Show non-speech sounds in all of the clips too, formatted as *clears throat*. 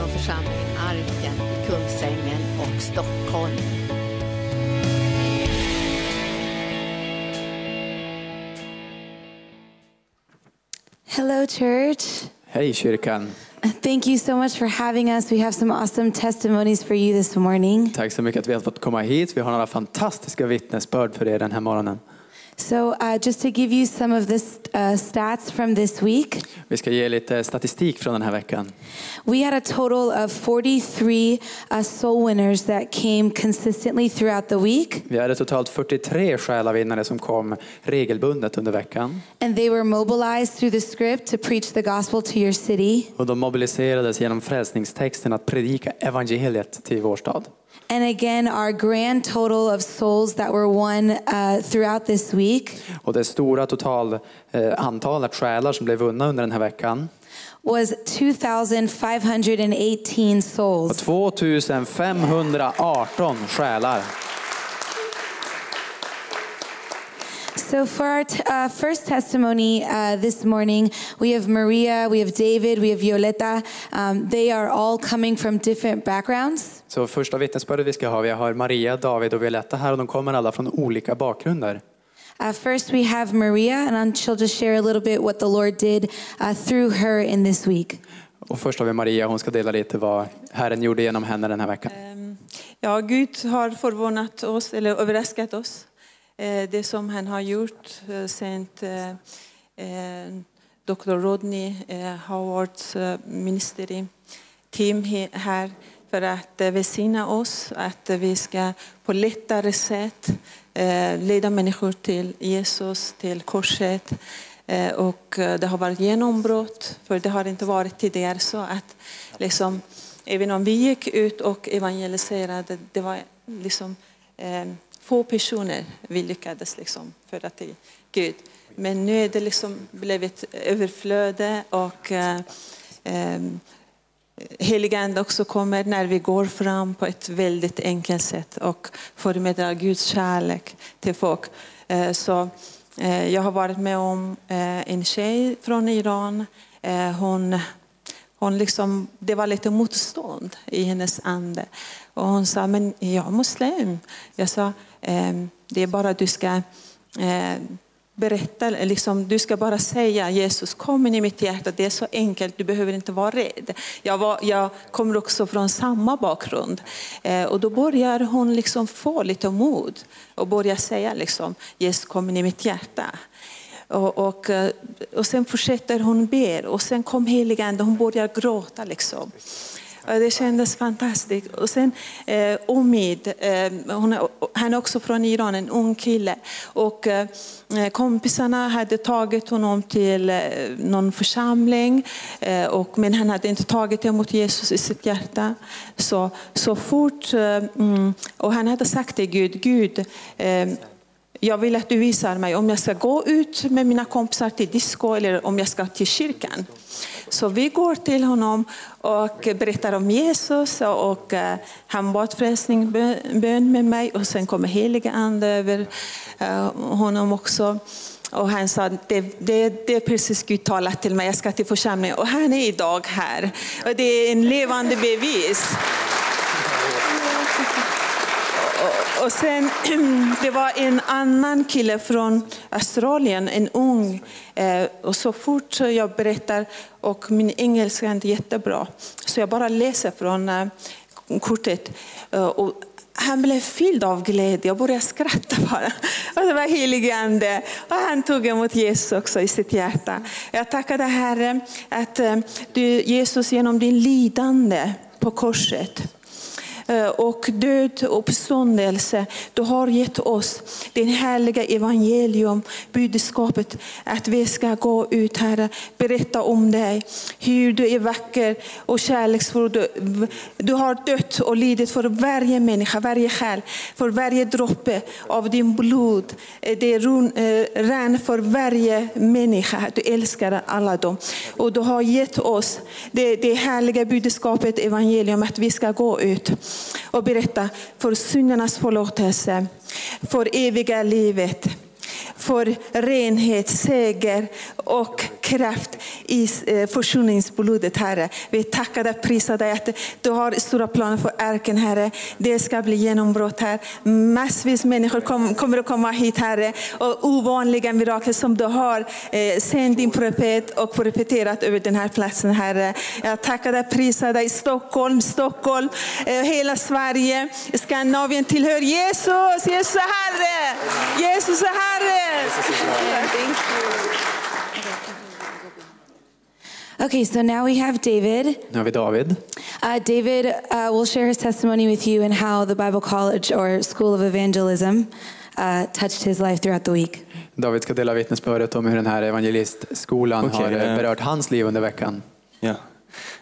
från församlingen Arken i Kungsängen och Stockholm. Hello, church. Hej kyrkan. Thank you so much for having us. We have some awesome testimonies for you this morning. Tack så mycket att vi har fått komma hit. Vi har några fantastiska vittnesbörd för er den här morgonen. So, uh, just to give you some of the uh, stats from this week, Vi ska ge lite statistik från den här veckan. we had a total of 43 uh, soul winners that came consistently throughout the week, Vi hade totalt 43 själavinnare som kom regelbundet under veckan. and they were mobilized through the script to preach the gospel to your city. Och de mobiliserades genom frälsningstexten att predika evangeliet till vår stad. And again, our grand total of souls that were won uh, throughout this week Och det stora total eh, antalet själar som blev vunna under den här veckan was 2,518 var souls. 2518 själar. So, for our t- uh, first testimony uh, this morning, we have Maria, we have David, we have Violeta. Um, they are all coming from different backgrounds. Så första vittnesbördet vi ska ha, vi har Maria, David och Violetta här och de kommer alla från olika bakgrunder. Uh, first, we have Maria, and she'll just share a little bit what the Lord did uh, through her in this week. Och först har vi Maria, hon ska dela lite vad Herren gjorde genom henne den här veckan. Ehm, Ja, Gud har förvånat oss, eller överraskat oss. Eh, Det som han har gjort, eh, sänt eh, eh, Dr. Rodney eh, Howards eh, ministeri team här för att eh, välsigna oss, att eh, vi ska på lättare sätt eh, leda människor till Jesus, till korset. Och det har varit genombrott, för det har inte varit tidigare så att liksom, även om vi gick ut och evangeliserade, det var liksom få personer vi lyckades liksom föra till Gud. Men nu är det liksom blivit överflöde och eh, Heliga Ande också kommer när vi går fram på ett väldigt enkelt sätt och förmedlar Guds kärlek till folk. Eh, så eh, jag har varit med om eh, en tjej från Iran. Hon, hon liksom, det var lite motstånd i hennes ande. Och hon sa, men jag är muslim. Jag sa, ehm, det är bara du ska berätta, liksom, du ska bara säga Jesus kom in i mitt hjärta. Det är så enkelt, du behöver inte vara rädd. Jag, var, jag kommer också från samma bakgrund. Eh, och då börjar hon liksom få lite mod och börjar säga liksom, Jesus kom in i mitt hjärta. Och, och, eh, och sen fortsätter hon ber och sen kom heliga ande, hon börjar gråta liksom. Eh, det kändes fantastiskt. Och sen eh, Omid, eh, hon är, han är också från Iran, en ung kille. Och eh, kompisarna hade tagit honom till eh, någon församling. Eh, och, men han hade inte tagit emot Jesus i sitt hjärta. Så, så fort, eh, mm, och han hade sagt till Gud, Gud eh, jag vill att du visar mig om jag ska gå ut med mina kompisar till disco eller om jag ska till kyrkan. Så vi går till honom och berättar om Jesus och eh, han bad frälsning bön med mig och sen kommer heliga ande över eh, honom också. Och han sa, det, det, det är precis Gud talat till mig, jag ska till församlingen. Och han är idag här. Och det är en levande bevis. Och- sen, *clears throat* det var en annan kille från Australien, en ung. Eh, och så fort jag berättar, och min engelska är inte jättebra, så jag bara läser från eh, kortet. Eh, och han blev fylld av glädje, jag började skratta *laughs* bara. Och det var heligande. Och han tog emot Jesus också i sitt hjärta. Jag tackar dig Herre att du, Jesus genom din lidande på korset Eh, och död och uppståndelse. Du har gett oss din härliga evangelium, budskapet att vi ska gå ut Herre, berätta om dig, hur du är vacker och kärleksfull. Du, du har dött och lidit för varje människa, varje själ, för varje droppe av din blod. Eh, det rann eh, för varje människa. Du älskar alla dem. Och du har gett oss det, det härliga budskapet, evangelium, att vi ska gå ut och berätta för syndernas förlåtelse, för eviga livet för renhet, seger och kraft i eh, försoningsblodet, Herre. Vi tackar dig, prisar dig att du har stora planer för ärken, Herre. Det ska bli genombrott här. Massvis människor kom, kommer att komma hit, Herre. Och ovanliga mirakel som du har eh, sänt din profet och profeterat över den här platsen, Herre. Jag tackar dig, prisar dig. Stockholm, Stockholm, eh, hela Sverige, Skandinavien tillhör Jesus. Jesus är Herre. Jesus är Herre. Okay, so now we have David. Nu har vi David. Uh, David uh, will share his testimony with you and how the Bible College or School of Evangelism uh, touched his life throughout the week. David ska dela vittnesbördet om hur den här evangelistskolan Okej, har eh. berört hans liv under veckan. Ja.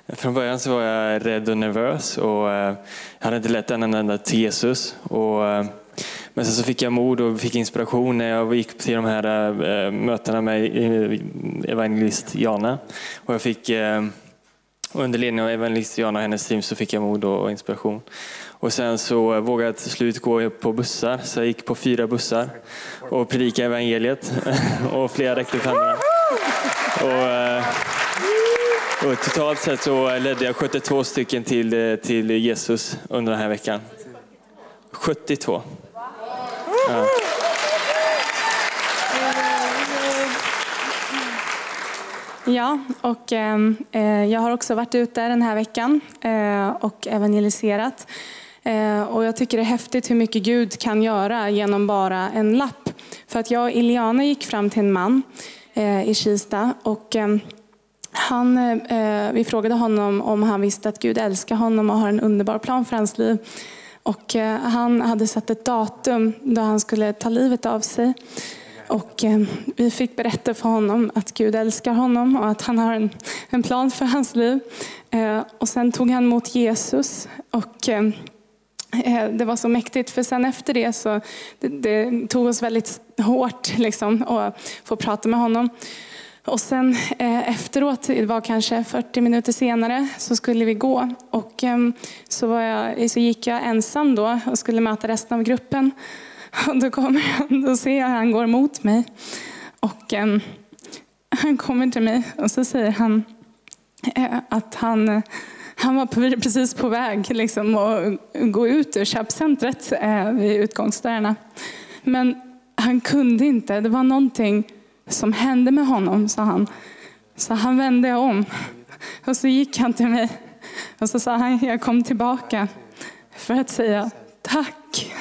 Från början så var jag rädd och nervös och eh, jag hade inte lett en enda till Jesus. Och, men sen så fick jag mod och fick inspiration när jag gick till de här äh, mötena med eh, evangelist Jana. Och jag fick, äh, under ledning av evangelist Jana och hennes team så fick jag mod och inspiration. Och sen så vågade jag till slut gå på bussar, så jag gick på fyra bussar och predikade evangeliet. *laughs* och flera räckte upp händerna. Och, och totalt sett så ledde jag 72 stycken till, till Jesus under den här veckan. 72. Ja. Ja, och ehm, eh, jag har också varit ute den här veckan eh, och evangeliserat. Eh, och jag tycker det är häftigt hur mycket Gud kan göra genom bara en lapp. För att jag och Iliana gick fram till en man eh, i Kista och ehm, han, eh, vi frågade honom om han visste att Gud älskar honom och har en underbar plan för hans liv. Och eh, han hade satt ett datum då han skulle ta livet av sig. Och eh, vi fick berätta för honom att Gud älskar honom och att han har en, en plan för hans liv. Eh, och sen tog han emot Jesus. Och det var så mäktigt för sen efter det så det, det tog oss väldigt hårt liksom, att få prata med honom. Och sen eh, efteråt, det var kanske 40 minuter senare, så skulle vi gå. Och eh, så, var jag, så gick jag ensam då och skulle möta resten av gruppen. Och då, kommer jag, då ser jag att han går mot mig. Och eh, han kommer till mig och så säger han eh, att han, eh, han var *laughs* precis på väg liksom, att gå ut ur köpcentret eh, vid utgångsdörrarna. Men han kunde inte. Det var någonting som hände med honom, sa han. Så han vände om. Och så gick han till mig. Och så sa han, jag kom tillbaka för att säga tack.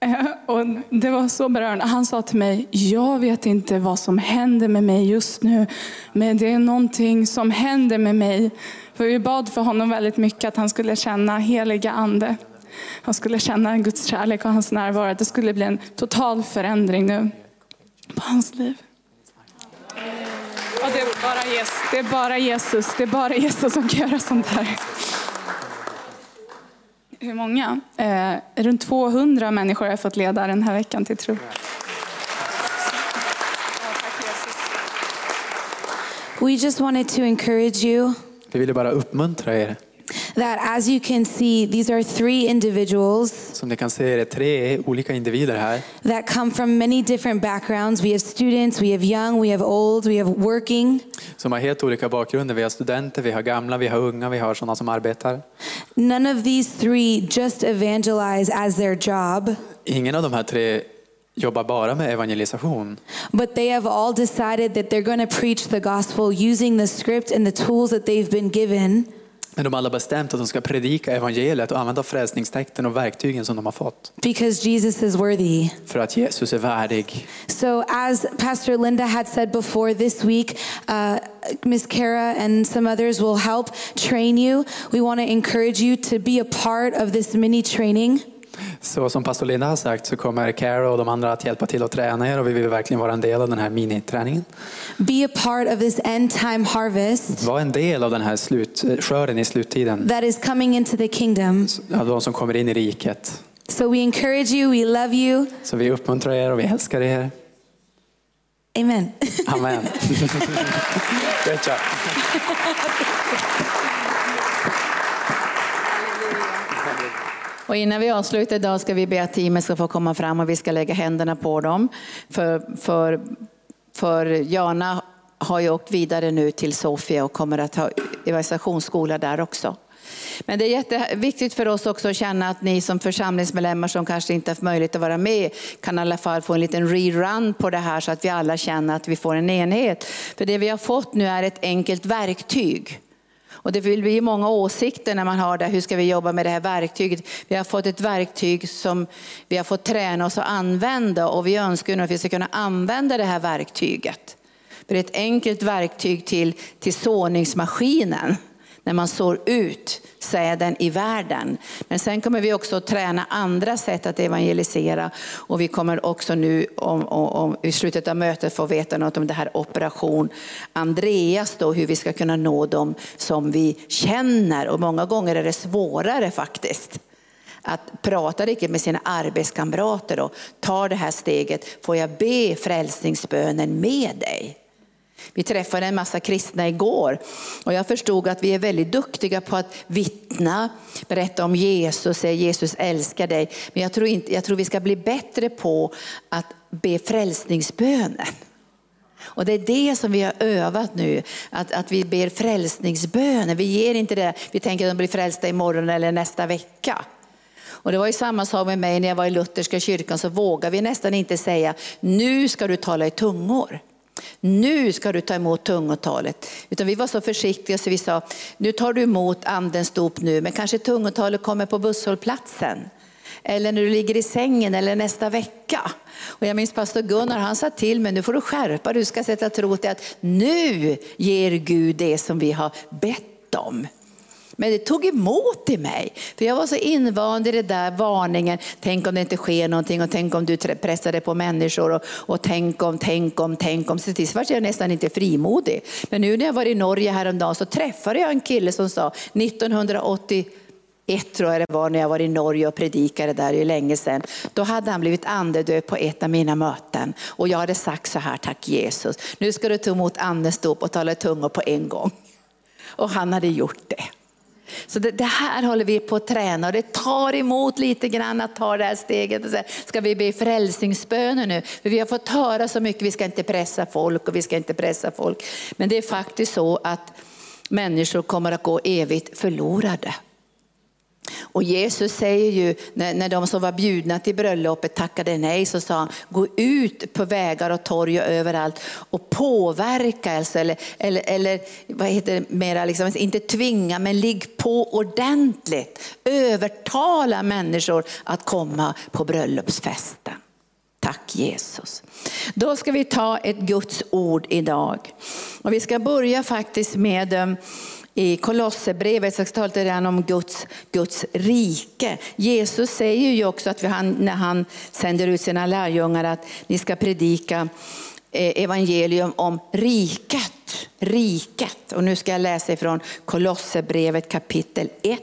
Eh, och det var så berörande. Han sa till mig, jag vet inte vad som händer med mig just nu. Men det är någonting som händer med mig. För vi bad för honom väldigt mycket att han skulle känna heliga ande. Han skulle känna Guds kärlek och hans närvaro. Det skulle bli en total förändring nu på hans liv. Och det är bara Jesus. Det är bara Jesus. Det är bara Jesus som kan göra sånt här. Hur många? Eh, runt 200 människor har jag fått leda den här veckan till tro. We just wanted to encourage you Vi ville bara uppmuntra er. That as you can see, these are three individuals Som ni kan se är det tre olika individer här that come from many different backgrounds. We have students, we have young, we have old, we have working. som har helt olika bakgrunder. Vi har studenter, vi har gamla, vi har unga, vi har sådana som arbetar. None of these three just evangelize as their job, Ingen av de här tre jobbar bara med evangelisation. but they have all decided that they're going to preach the gospel using the script and the tools that they've been given. Men de har alla bestämt att de ska predika evangeliet och använda frälsningstexten och verktygen som de har fått. Because Jesus is worthy. För att Jesus är värdig. So, as Pastor Linda had said before this week, uh, Miss Kara and some others will help train you. We want to encourage you to be a part of this mini training. Så som pastor Linda har sagt så kommer Caro och de andra att hjälpa till att träna er och vi vill verkligen vara en del av den här miniträningen. Be a part of this end time harvest Var en del av den här slut, skörden i sluttiden. that is coming into the kingdom. Av de som kommer in i riket. So, we encourage you, we love you. Så vi uppmuntrar er och vi älskar er. Amen. Amen. *laughs* Great job. Och innan vi avslutar idag ska vi be att teamet ska få komma fram och vi ska lägga händerna på dem. För, för, för Jana har ju åkt vidare nu till Sofia och kommer att ha evangelisationsskola där också. Men det är jätteviktigt för oss också att känna att ni som församlingsmedlemmar som kanske inte haft möjlighet att vara med kan i alla fall få en liten rerun på det här så att vi alla känner att vi får en enhet. För det vi har fått nu är ett enkelt verktyg. Och det vill bli många åsikter när man har det, hur ska vi jobba med det här verktyget? Vi har fått ett verktyg som vi har fått träna oss att använda och vi önskar att vi ska kunna använda det här verktyget. Det är ett enkelt verktyg till, till såningsmaskinen när man sår ut säden i världen. Men sen kommer vi också att träna andra sätt att evangelisera och vi kommer också nu om, om, om, i slutet av mötet få veta något om det här operation Andreas då, hur vi ska kunna nå dem som vi känner och många gånger är det svårare faktiskt att prata riktigt med sina arbetskamrater och ta det här steget. Får jag be frälsningsbönen med dig? Vi träffade en massa kristna igår och jag förstod att vi är väldigt duktiga på att vittna, berätta om Jesus, säga Jesus älskar dig. Men jag tror, inte, jag tror vi ska bli bättre på att be frälsningsbönen. Och det är det som vi har övat nu, att, att vi ber frälsningsböner. Vi ger inte det, vi tänker att de blir frälsta imorgon eller nästa vecka. Och det var ju samma sak med mig när jag var i lutherska kyrkan så vågade vi nästan inte säga, nu ska du tala i tungor. Nu ska du ta emot tungotalet. Utan vi var så försiktiga så vi sa, nu tar du emot andens dop nu, men kanske tungotalet kommer på busshållplatsen. Eller när du ligger i sängen eller nästa vecka. Och jag minns pastor Gunnar, han sa till mig, nu får du skärpa du ska sätta tro till att nu ger Gud det som vi har bett om. Men det tog emot i mig. För jag var så invand i det där varningen. Tänk om det inte sker någonting och tänk om du pressade på människor och, och tänk om, tänk om, tänk om. Så till var jag nästan inte frimodig. Men nu när jag var i Norge häromdagen så träffade jag en kille som sa 1981 tror jag det var när jag var i Norge och predikade där ju länge sedan. Då hade han blivit andedöpt på ett av mina möten och jag hade sagt så här, tack Jesus, nu ska du ta emot andens dop och tala i tungor på en gång. Och han hade gjort det. Så det, det, här håller vi på att träna och det tar emot lite grann att ta det här steget och säga, ska vi be frälsningsböner nu? För vi har fått höra så mycket, vi ska inte pressa folk och vi ska inte pressa folk. Men det är faktiskt så att människor kommer att gå evigt förlorade. Och Jesus säger ju, när, när de som var bjudna till bröllopet tackade nej, så sa han, gå ut på vägar och torg och överallt och påverka, alltså, eller, eller, eller vad heter det, mera liksom, inte tvinga, men ligg på ordentligt. Övertala människor att komma på bröllopsfesten. Tack Jesus. Då ska vi ta ett Guds ord idag. Och vi ska börja faktiskt med ehm, i Kolosserbrevet så talar han om Guds, Guds rike. Jesus säger ju också att han, när han sänder ut sina lärjungar att ni ska predika eh, evangelium om riket. Riket. Och nu ska jag läsa ifrån Kolosserbrevet kapitel 1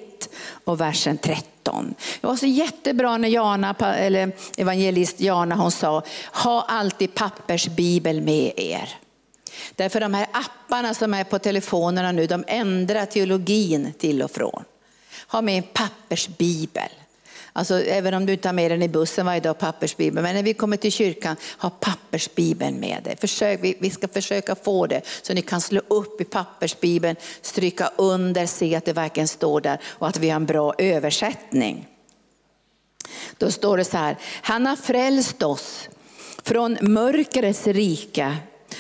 och versen 13. Det var så jättebra när Jana, eller evangelist Jana hon sa, ha alltid pappersbibel med er. Därför de här apparna som är på telefonerna nu, de ändrar teologin till och från. Ha med en pappersbibel. Alltså, även om du inte har med den i bussen varje dag, pappersbibeln. Men när vi kommer till kyrkan, ha pappersbibeln med dig. Försök, vi, vi ska försöka få det så ni kan slå upp i pappersbibeln, stryka under, se att det verkligen står där och att vi har en bra översättning. Då står det så här, han har frälst oss från mörkrets rike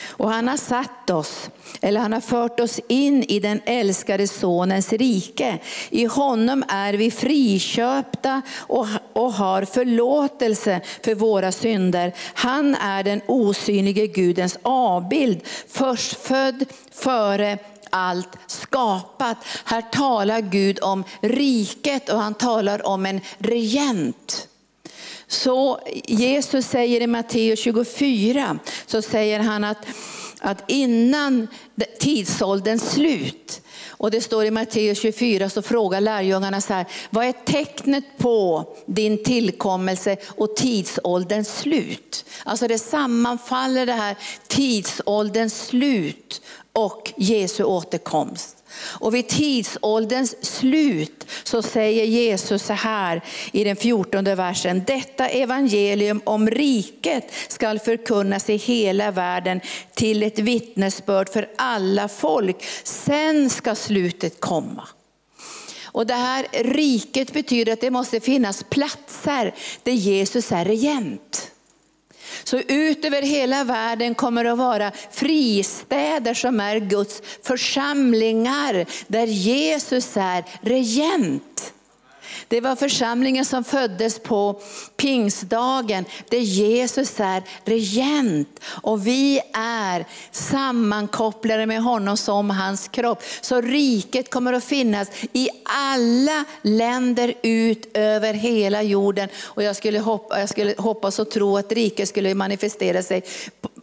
och han har satt oss, eller han har fört oss in i den älskade sonens rike. I honom är vi friköpta och, och har förlåtelse för våra synder. Han är den osynlige Gudens avbild, förstfödd före allt skapat. Här talar Gud om riket och han talar om en regent. Så Jesus säger i Matteus 24, så säger han att, att innan tidsålderns slut, och det står i Matteus 24 så frågar lärjungarna så här, vad är tecknet på din tillkommelse och tidsålderns slut? Alltså det sammanfaller det här tidsålderns slut och Jesu återkomst. Och vid tidsålderns slut så säger Jesus så här i den fjortonde versen. Detta evangelium om riket skall förkunnas i hela världen till ett vittnesbörd för alla folk. Sen ska slutet komma. Och det här riket betyder att det måste finnas platser där Jesus är regent. Så ut över hela världen kommer det att vara fristäder som är Guds församlingar, där Jesus är regent. Det var församlingen som föddes på pingstdagen, där Jesus är regent. Och vi är sammankopplade med honom som hans kropp. Så riket kommer att finnas i alla länder ut över hela jorden. Och jag skulle, hoppa, jag skulle hoppas och tro att riket skulle manifestera sig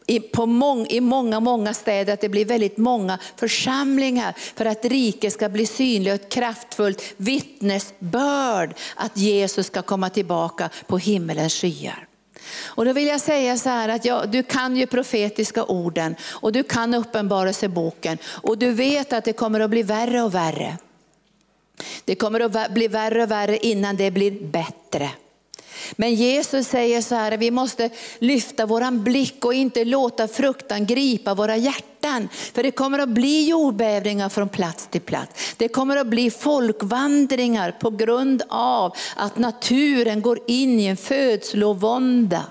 i, på mång, i många, många städer, att det blir väldigt många församlingar för att riket ska bli synligt och ett kraftfullt vittnesbörd att Jesus ska komma tillbaka på himmelens skyar. Och då vill jag säga så här att ja, du kan ju profetiska orden och du kan uppenbarelseboken och du vet att det kommer att bli värre och värre. Det kommer att bli värre och värre innan det blir bättre. Men Jesus säger så här, vi måste lyfta våran blick och inte låta fruktan gripa våra hjärtan. För det kommer att bli jordbävningar från plats till plats. Det kommer att bli folkvandringar på grund av att naturen går in i en födslovånda.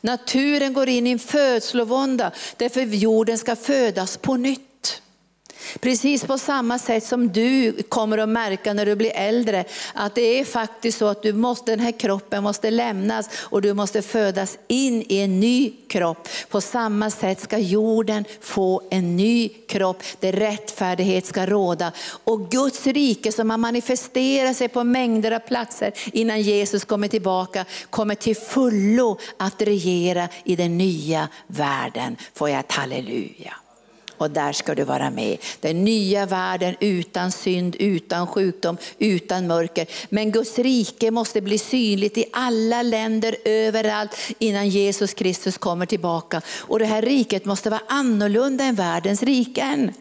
Naturen går in i en födslovånda därför jorden ska födas på nytt. Precis på samma sätt som du kommer att märka när du blir äldre att det är faktiskt så att du måste, den här kroppen måste lämnas och du måste födas in i en ny kropp. På samma sätt ska jorden få en ny kropp där rättfärdighet ska råda. Och Guds rike som har manifesterat sig på mängder av platser innan Jesus kommer tillbaka kommer till fullo att regera i den nya världen. Får jag ett halleluja och där ska du vara med. Den nya världen utan synd, utan sjukdom, utan mörker. Men Guds rike måste bli synligt i alla länder, överallt innan Jesus Kristus kommer tillbaka. Och det här riket måste vara annorlunda än världens riken.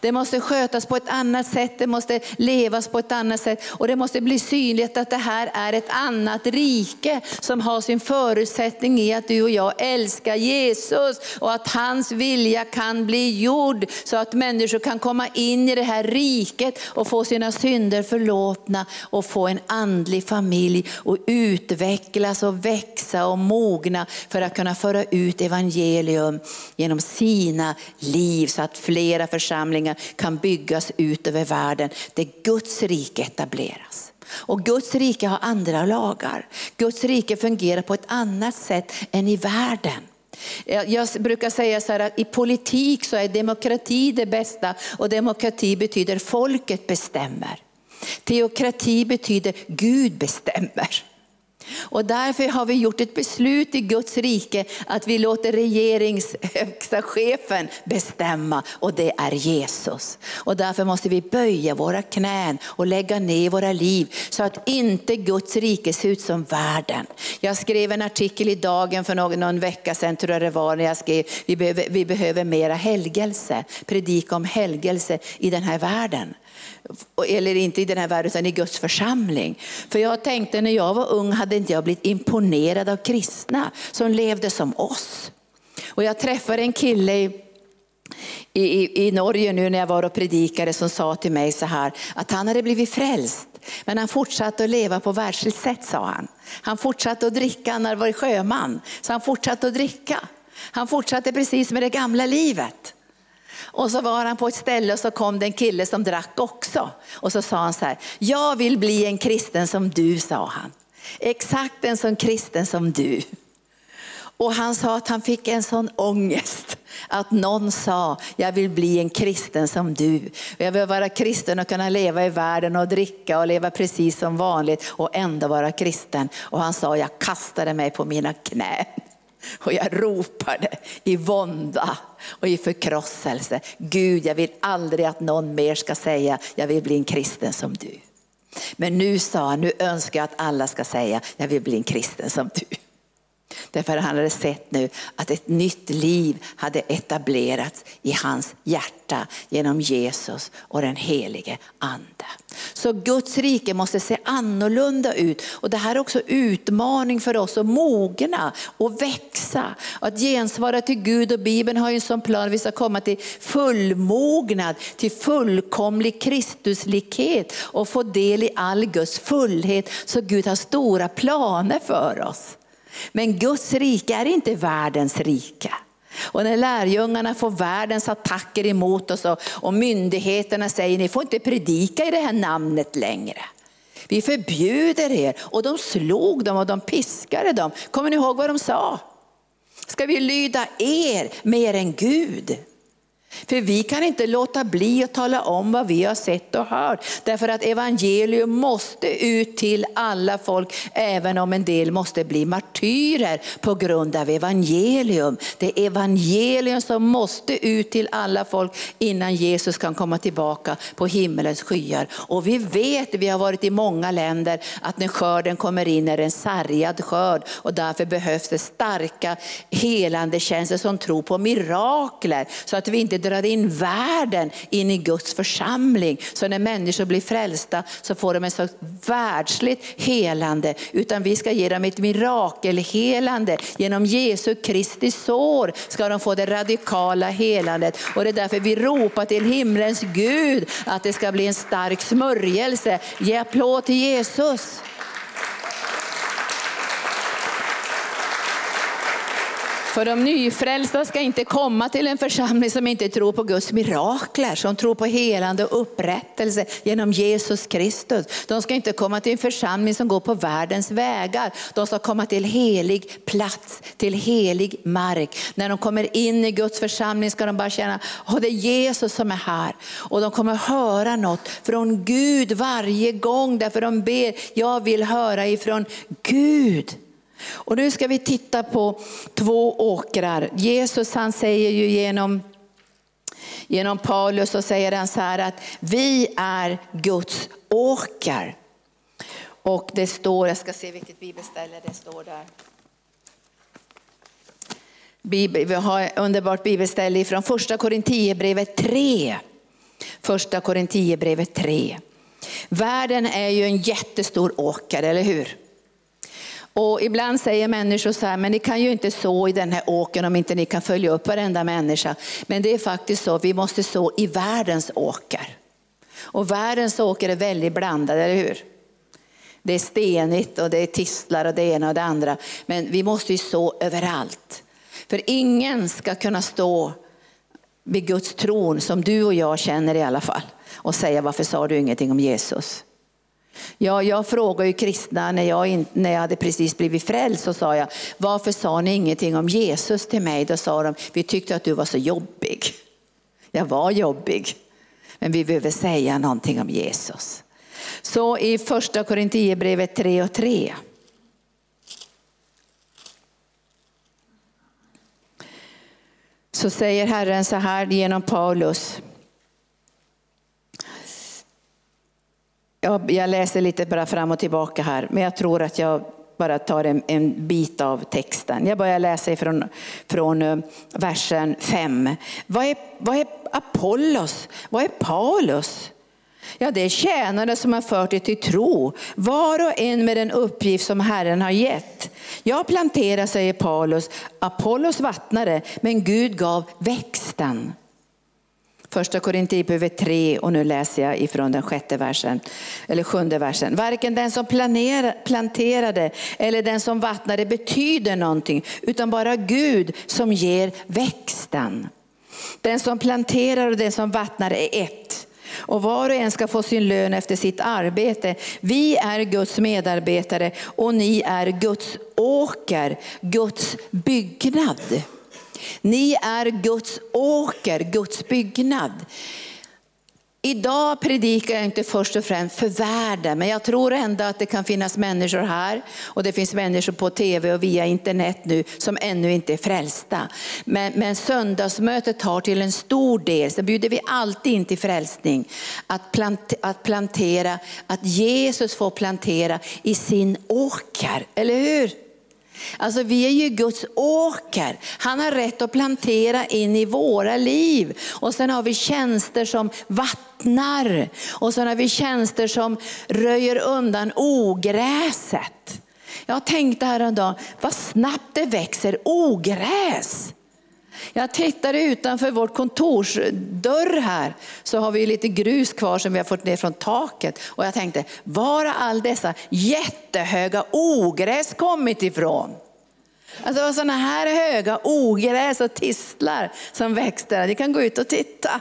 Det måste skötas på ett annat sätt, det måste levas på ett annat sätt. Och det måste bli synligt att det här är ett annat rike som har sin förutsättning i att du och jag älskar Jesus och att hans vilja kan bli gjord så att människor kan komma in i det här riket och få sina synder förlåtna och få en andlig familj och utvecklas och växa och mogna för att kunna föra ut evangelium genom sina liv så att flera församlingar församlingar kan byggas ut över världen där Guds rike etableras. Och Guds rike har andra lagar. Guds rike fungerar på ett annat sätt än i världen. Jag brukar säga så här att i politik så är demokrati det bästa och demokrati betyder folket bestämmer. Teokrati betyder Gud bestämmer. Och därför har vi gjort ett beslut i Guds rike att vi låter regeringshögsta chefen bestämma och det är Jesus. Och därför måste vi böja våra knän och lägga ner våra liv så att inte Guds rike ser ut som världen. Jag skrev en artikel i Dagen för någon, någon vecka sedan tror jag det var när jag skrev vi behöver, vi behöver mera helgelse, predika om helgelse i den här världen eller inte i den här världen utan i Guds församling. För jag tänkte när jag var ung hade inte jag blivit imponerad av kristna som levde som oss. Och jag träffade en kille i, i, i Norge nu när jag var och predikade som sa till mig så här att han hade blivit frälst men han fortsatte att leva på världsligt sätt sa han. Han fortsatte att dricka, han hade varit sjöman så han fortsatte att dricka. Han fortsatte precis med det gamla livet. Och så var han på ett ställe och så kom det en kille som drack också. Och så sa han så här, jag vill bli en kristen som du, sa han. Exakt en sån kristen som du. Och han sa att han fick en sån ångest att någon sa, jag vill bli en kristen som du. Jag vill vara kristen och kunna leva i världen och dricka och leva precis som vanligt och ändå vara kristen. Och han sa, jag kastade mig på mina knän. Och jag ropade i vånda och i förkrosselse. Gud, jag vill aldrig att någon mer ska säga, jag vill bli en kristen som du. Men nu sa han, nu önskar jag att alla ska säga, jag vill bli en kristen som du. Därför han hade sett nu att ett nytt liv hade etablerats i hans hjärta genom Jesus och den helige ande. Så Guds rike måste se annorlunda ut. Och det här är också utmaning för oss att mogna och växa. Att gensvara till Gud och Bibeln har ju en sån plan att vi ska komma till fullmognad, till fullkomlig Kristuslikhet och få del i all Guds fullhet. Så Gud har stora planer för oss. Men Guds rike är inte världens rike. Och när lärjungarna får världens attacker emot oss och, och myndigheterna säger ni får inte predika i det här namnet längre. Vi förbjuder er. Och de slog dem och de piskade dem. Kommer ni ihåg vad de sa? Ska vi lyda er mer än Gud? För vi kan inte låta bli att tala om vad vi har sett och hört. Därför att evangelium måste ut till alla folk, även om en del måste bli martyrer på grund av evangelium. Det är evangelium som måste ut till alla folk innan Jesus kan komma tillbaka på himmelens skyar. Och vi vet, vi har varit i många länder, att när skörden kommer in är det en sargad skörd. Och därför behövs det starka helande tjänster som tror på mirakler. Så att vi inte drar in världen in i Guds församling. Så när människor blir frälsta så får de ett slags världsligt helande. Utan vi ska ge dem ett mirakelhelande. Genom Jesu Kristi sår ska de få det radikala helandet. Och det är därför vi ropar till himlens Gud att det ska bli en stark smörjelse. Ge applåd till Jesus. För de nyfrälsta ska inte komma till en församling som inte tror på Guds mirakler, som tror på helande och upprättelse genom Jesus Kristus. De ska inte komma till en församling som går på världens vägar. De ska komma till helig plats, till helig mark. När de kommer in i Guds församling ska de bara känna att det är Jesus som är här. Och de kommer höra något från Gud varje gång därför de ber, jag vill höra ifrån Gud. Och nu ska vi titta på två åkrar. Jesus han säger ju genom, genom Paulus och säger han så här att vi är Guds åker. Och det står, jag ska se vilket bibelställe det står där. Bibel, Vi har ett underbart bibelställe från första Korinthierbrevet 3. Första Korinthierbrevet 3. Världen är ju en jättestor åker, eller hur? Och ibland säger människor så här, men ni kan ju inte så i den här åkern om inte ni kan följa upp varenda människa. Men det är faktiskt så, vi måste så i världens åker. Och världens åker är väldigt blandad, eller hur? Det är stenigt och det är tistlar och det ena och det andra. Men vi måste ju så överallt. För ingen ska kunna stå vid Guds tron som du och jag känner i alla fall och säga varför sa du ingenting om Jesus? Ja, jag frågade ju kristna när jag, in, när jag hade precis blivit frälst så sa jag, varför sa ni ingenting om Jesus till mig? Då sa de, vi tyckte att du var så jobbig. Jag var jobbig, men vi behöver säga någonting om Jesus. Så i första Korinthierbrevet 3 och 3. Så säger Herren så här genom Paulus. Jag, jag läser lite bara fram och tillbaka här, men jag tror att jag bara tar en, en bit av texten. Jag börjar läsa från, från versen 5. Vad är, vad är Apollos? Vad är Paulus? Ja, det är tjänare som har fört er till tro, var och en med den uppgift som Herren har gett. Jag planterar, säger Paulus, Apollos vattnade, men Gud gav växten. Första Korinthierbrevet 3 och nu läser jag ifrån den sjätte versen, eller sjunde versen. Varken den som planterade eller den som vattnade betyder någonting, utan bara Gud som ger växten. Den som planterar och den som vattnar är ett. Och var och en ska få sin lön efter sitt arbete. Vi är Guds medarbetare och ni är Guds åker, Guds byggnad. Ni är Guds åker, Guds byggnad. Idag predikar jag inte först och främst för världen, men jag tror ändå att det kan finnas människor här och det finns människor på tv och via internet nu som ännu inte är frälsta. Men, men söndagsmötet har till en stor del, så bjuder vi alltid in till frälsning, att, plant, att plantera, att Jesus får plantera i sin åker, eller hur? Alltså vi är ju Guds åker. Han har rätt att plantera in i våra liv. Och sen har vi tjänster som vattnar. Och sen har vi tjänster som röjer undan ogräset. Jag tänkte häromdagen, vad snabbt det växer ogräs. Jag tittade utanför vårt kontorsdörr här, så har vi lite grus kvar som vi har fått ner från taket. Och jag tänkte, var har all dessa jättehöga ogräs kommit ifrån? Alltså det var sådana här höga ogräs och tistlar som växte. Ni kan gå ut och titta.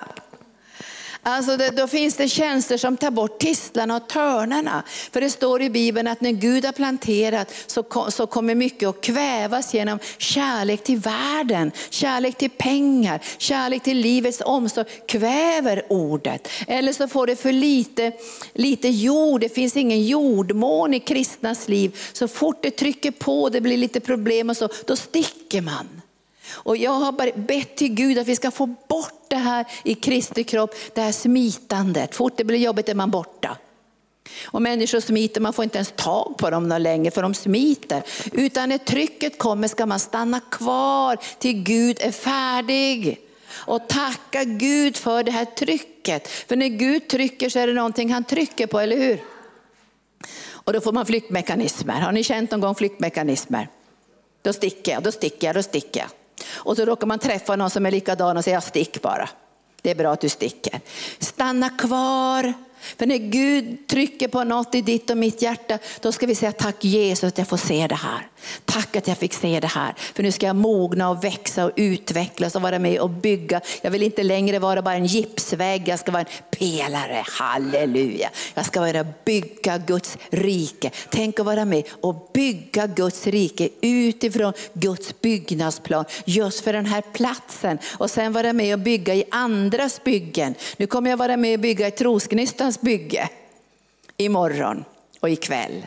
Alltså det, då finns det tjänster som tar bort tistlarna och törnarna. För det står i Bibeln att när Gud har planterat så, så kommer mycket att kvävas genom kärlek till världen, kärlek till pengar, kärlek till livets omsorg. Kväver ordet. Eller så får det för lite, lite jord, det finns ingen jordmån i kristnas liv. Så fort det trycker på, det blir lite problem och så, då sticker man. Och jag har bett till Gud att vi ska få bort det här i Kristi kropp, det här smitandet. Fort det blir jobbigt är man borta. Och människor smiter, man får inte ens tag på dem längre för de smiter. Utan när trycket kommer ska man stanna kvar till Gud är färdig. Och tacka Gud för det här trycket. För när Gud trycker så är det någonting han trycker på, eller hur? Och då får man flyktmekanismer. Har ni känt någon gång flyktmekanismer? Då sticker jag, då sticker jag, då sticker jag. Och så råkar man träffa någon som är likadan och säger stick bara. Det är bra att du sticker. Stanna kvar för när Gud trycker på något i ditt och mitt hjärta, då ska vi säga tack Jesus att jag får se det här. Tack att jag fick se det här. För nu ska jag mogna och växa och utvecklas och vara med och bygga. Jag vill inte längre vara bara en gipsvägg, jag ska vara en pelare. Halleluja. Jag ska vara bygga Guds rike. Tänk att vara med och bygga Guds rike utifrån Guds byggnadsplan. Just för den här platsen. Och sen vara med och bygga i andras byggen. Nu kommer jag vara med och bygga i Trosgnistans hans bygge imorgon och ikväll.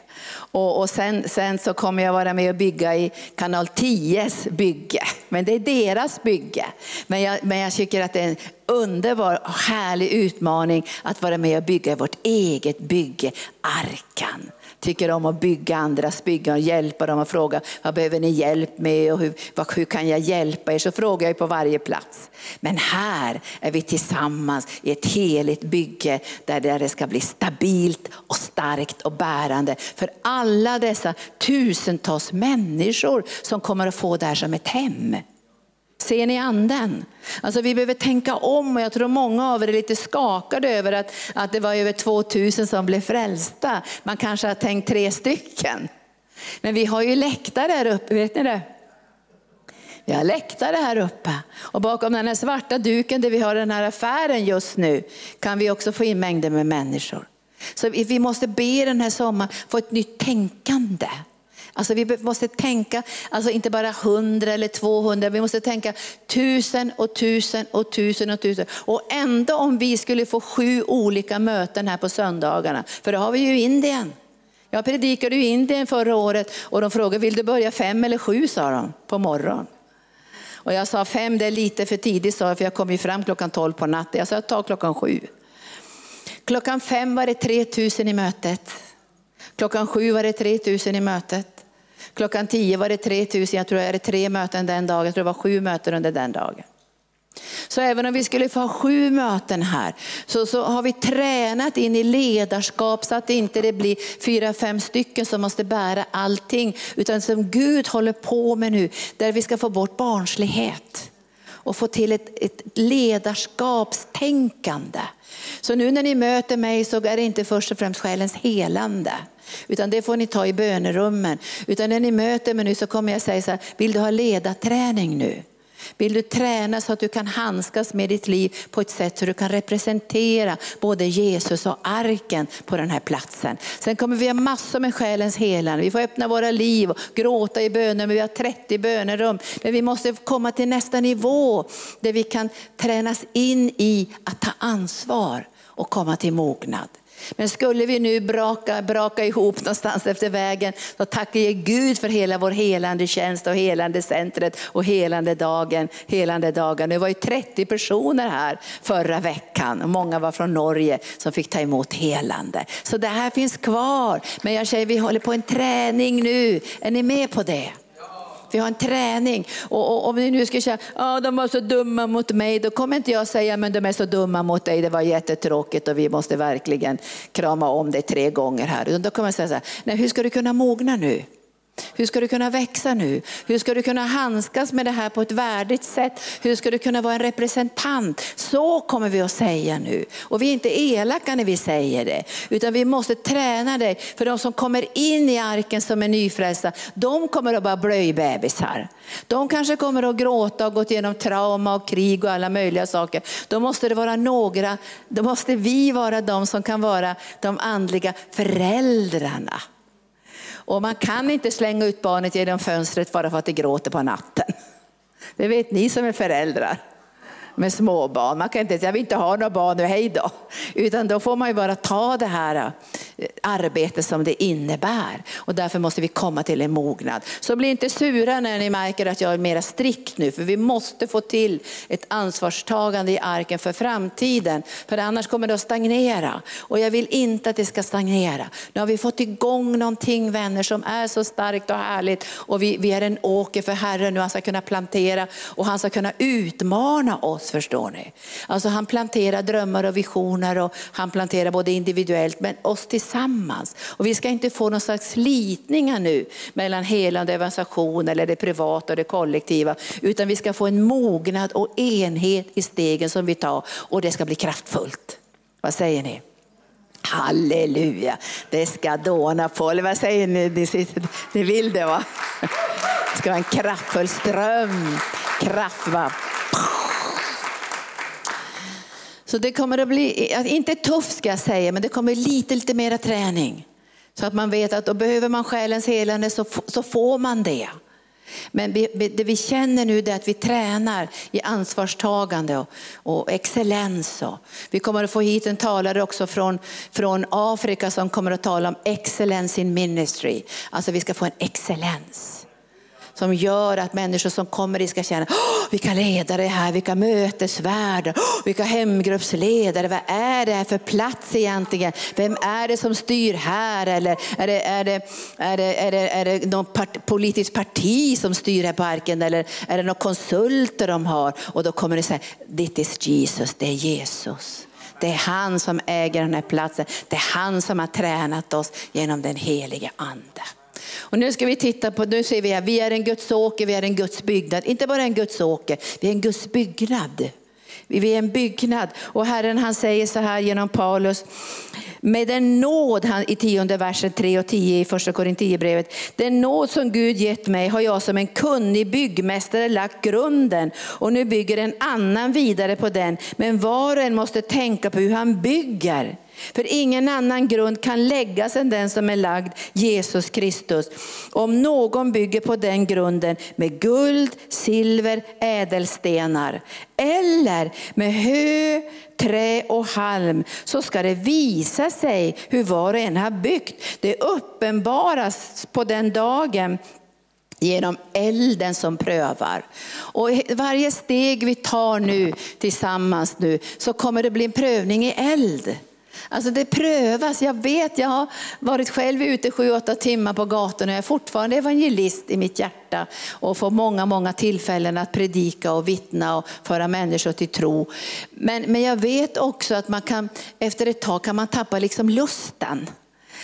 Och, och sen, sen så kommer jag vara med och bygga i kanal 10s bygge. Men det är deras bygge. Men jag, men jag tycker att det är en underbar och härlig utmaning att vara med och bygga vårt eget bygge, Arkan tycker om att bygga andras byggen och hjälpa dem och fråga vad behöver ni hjälp med och hur, vad, hur kan jag hjälpa er? Så frågar jag på varje plats. Men här är vi tillsammans i ett heligt bygge där det ska bli stabilt och starkt och bärande för alla dessa tusentals människor som kommer att få det här som ett hem. Ser ni anden? Alltså vi behöver tänka om och jag tror många av er är lite skakade över att, att det var över 2000 som blev frälsta. Man kanske har tänkt tre stycken. Men vi har ju läktare här uppe, vet ni det? Vi har läktare här uppe och bakom den här svarta duken där vi har den här affären just nu kan vi också få in mängder med människor. Så vi måste be den här sommaren få ett nytt tänkande. Alltså vi måste tänka, alltså inte bara hundra eller 200, vi måste tänka tusen och tusen och tusen och tusen. Och ändå om vi skulle få sju olika möten här på söndagarna, för det har vi ju i Indien. Jag predikade i Indien förra året och de frågade, vill du börja fem eller sju, sa de på morgonen. Och jag sa fem, det är lite för tidigt, sa jag, för jag kom ju fram klockan tolv på natten. Jag sa, ta klockan sju. Klockan fem var det 3000 i mötet. Klockan sju var det 3000 i mötet. Klockan tio var det 3000, jag tror det är tre möten den dagen, jag tror det var sju möten under den dagen. Så även om vi skulle få ha sju möten här så, så har vi tränat in i ledarskap så att det inte blir fyra, fem stycken som måste bära allting. Utan som Gud håller på med nu, där vi ska få bort barnslighet och få till ett, ett ledarskapstänkande. Så nu när ni möter mig så är det inte först och främst själens helande. Utan det får ni ta i bönerummen. Utan när ni möter mig nu så kommer jag säga så här, vill du ha ledarträning nu? Vill du träna så att du kan handskas med ditt liv på ett sätt så du kan representera både Jesus och arken på den här platsen. Sen kommer vi ha massor med själens helande. Vi får öppna våra liv och gråta i böner, men vi har 30 bönerum. Men vi måste komma till nästa nivå där vi kan tränas in i att ta ansvar och komma till mognad. Men skulle vi nu braka, braka ihop någonstans efter vägen, så tackar jag Gud för hela vår helande tjänst och helande centret och helande dagen. Helande dagen. Det var ju 30 personer här förra veckan och många var från Norge som fick ta emot helande. Så det här finns kvar. Men jag säger vi håller på en träning nu. Är ni med på det? Vi har en träning. Och, och om ni nu ska säga, ja de var så dumma mot mig, då kommer inte jag säga, men de är så dumma mot dig, det var jättetråkigt och vi måste verkligen krama om dig tre gånger här. Då kommer jag säga så här, nej hur ska du kunna mogna nu? Hur ska du kunna växa nu? Hur ska du kunna handskas med det här på ett värdigt sätt? Hur ska du kunna vara en representant? Så kommer vi att säga nu. Och vi är inte elaka när vi säger det, utan vi måste träna dig. För de som kommer in i arken som är nyfrälsta, de kommer att vara blöjbebisar. De kanske kommer att gråta och gått igenom trauma och krig och alla möjliga saker. Då måste det vara några, då måste vi vara de som kan vara de andliga föräldrarna. Och man kan inte slänga ut barnet genom fönstret bara för att det gråter på natten. *laughs* Det vet ni som är föräldrar med småbarn. Man kan inte säga, jag vill inte ha några barn nu, hej då. Utan då får man ju bara ta det här eh, arbetet som det innebär. Och därför måste vi komma till en mognad. Så bli inte sura när ni märker att jag är mer strikt nu, för vi måste få till ett ansvarstagande i arken för framtiden. För annars kommer det att stagnera. Och jag vill inte att det ska stagnera. Nu har vi fått igång någonting vänner som är så starkt och härligt. Och vi, vi är en åker för Herren nu, han ska kunna plantera och han ska kunna utmana oss förstår ni. Alltså han planterar drömmar och visioner och han planterar både individuellt men oss tillsammans. Och vi ska inte få någon slags slitningar nu mellan helande evangelisation eller det privata och det kollektiva. Utan vi ska få en mognad och enhet i stegen som vi tar och det ska bli kraftfullt. Vad säger ni? Halleluja, det ska dåna på. Eller vad säger ni? Ni, ni vill det va? Det ska vara en kraftfull ström. Kraft va? Så det kommer att bli, eh, inte tufft ska jag säga, men det kommer lite, lite mera träning. Så att man vet att då behöver man själens helande så, så får man det. Men vi, det vi känner nu är att vi tränar i ansvarstagande och, och excellens. Och vi kommer att få hit en talare också från, från Afrika som kommer att tala om excellence in ministry. Alltså vi ska få en excellens som gör att människor som kommer hit ska känna, oh, vilka ledare är här, vilka mötesvärdar, oh, vilka hemgruppsledare, vad är det här för plats egentligen? Vem är det som styr här? Eller är det, är det, är det, är det, är det något part, politiskt parti som styr här parken? Eller är det några konsulter de har? Och då kommer det säga, this is Jesus, det är Jesus. Det är han som äger den här platsen. Det är han som har tränat oss genom den helige ande. Och nu ska vi titta på, nu ser vi här, vi är en Guds åker, vi är en Guds byggnad. Inte bara en Guds åker, vi är en Guds byggnad. Vi är en byggnad och Herren han säger så här genom Paulus. Med den nåd, han, i tionde versen 3 och 10 i första Korinthierbrevet. Den nåd som Gud gett mig har jag som en kunnig byggmästare lagt grunden och nu bygger en annan vidare på den. Men var och en måste tänka på hur han bygger. För ingen annan grund kan läggas än den som är lagd, Jesus Kristus. Om någon bygger på den grunden med guld, silver, ädelstenar eller med hö, trä och halm så ska det visa sig hur var och en har byggt. Det uppenbaras på den dagen genom elden som prövar. Och varje steg vi tar nu tillsammans nu så kommer det bli en prövning i eld. Alltså det prövas. Jag vet, jag har varit själv ute sju, åtta timmar på gatorna. Jag är fortfarande evangelist i mitt hjärta och får många, många tillfällen att predika och vittna och föra människor till tro. Men, men jag vet också att man kan, efter ett tag kan man tappa liksom lusten.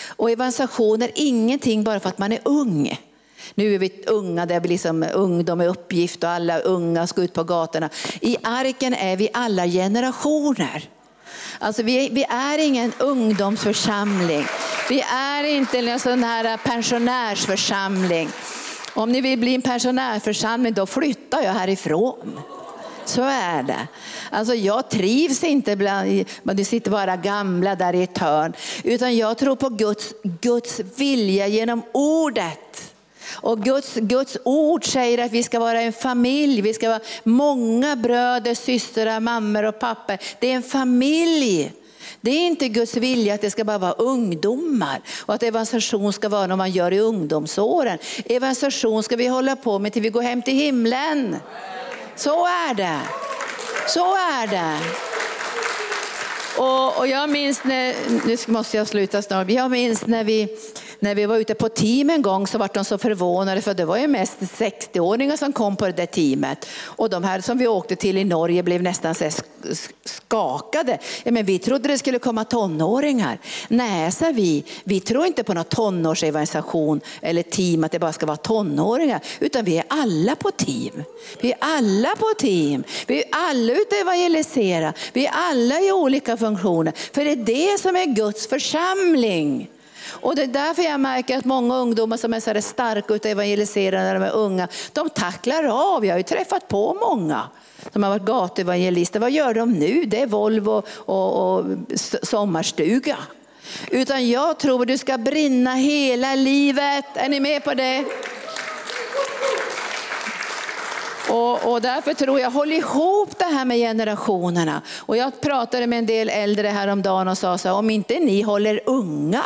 Och evangelisation är ingenting bara för att man är ung. Nu är vi unga, det blir liksom ungdom är uppgift och alla unga ska ut på gatorna. I arken är vi alla generationer. Alltså vi, vi är ingen ungdomsförsamling. Vi är inte en sån här pensionärsförsamling. Om ni vill bli en pensionärsförsamling då flyttar jag härifrån. Så är det. Alltså jag trivs inte bland, det sitter bara gamla där i ett hörn. Utan jag tror på Guds, Guds vilja genom ordet. Och Guds, Guds ord säger att vi ska vara en familj, vi ska vara många bröder, systrar, mammor och pappor. Det är en familj. Det är inte Guds vilja att det ska bara vara ungdomar och att evangelisation ska vara något man gör i ungdomsåren. Evangelisation ska vi hålla på med till vi går hem till himlen. Så är det. Så är det. Och, och jag minns när, nu måste jag sluta snart, jag minns när vi när vi var ute på team en gång så var de så förvånade för det var ju mest 60-åringar som kom på det där teamet. Och de här som vi åkte till i Norge blev nästan så skakade. Ja, men vi trodde det skulle komma tonåringar. Nej, sa vi, vi tror inte på någon tonårsevangelisation eller team att det bara ska vara tonåringar. Utan vi är alla på team. Vi är alla på team. Vi är alla ute och evangelisera. Vi är alla i olika funktioner. För det är det som är Guds församling. Och det är därför jag märker att många ungdomar som är så starka och evangeliserande när de är unga, de tacklar av. Jag har ju träffat på många som har varit gatuevangelister. Vad gör de nu? Det är Volvo och, och sommarstuga. Utan jag tror att du ska brinna hela livet. Är ni med på det? Och, och, därför tror jag, håll ihop det här med generationerna. Och jag pratade med en del äldre häromdagen och sa så här, om inte ni håller unga,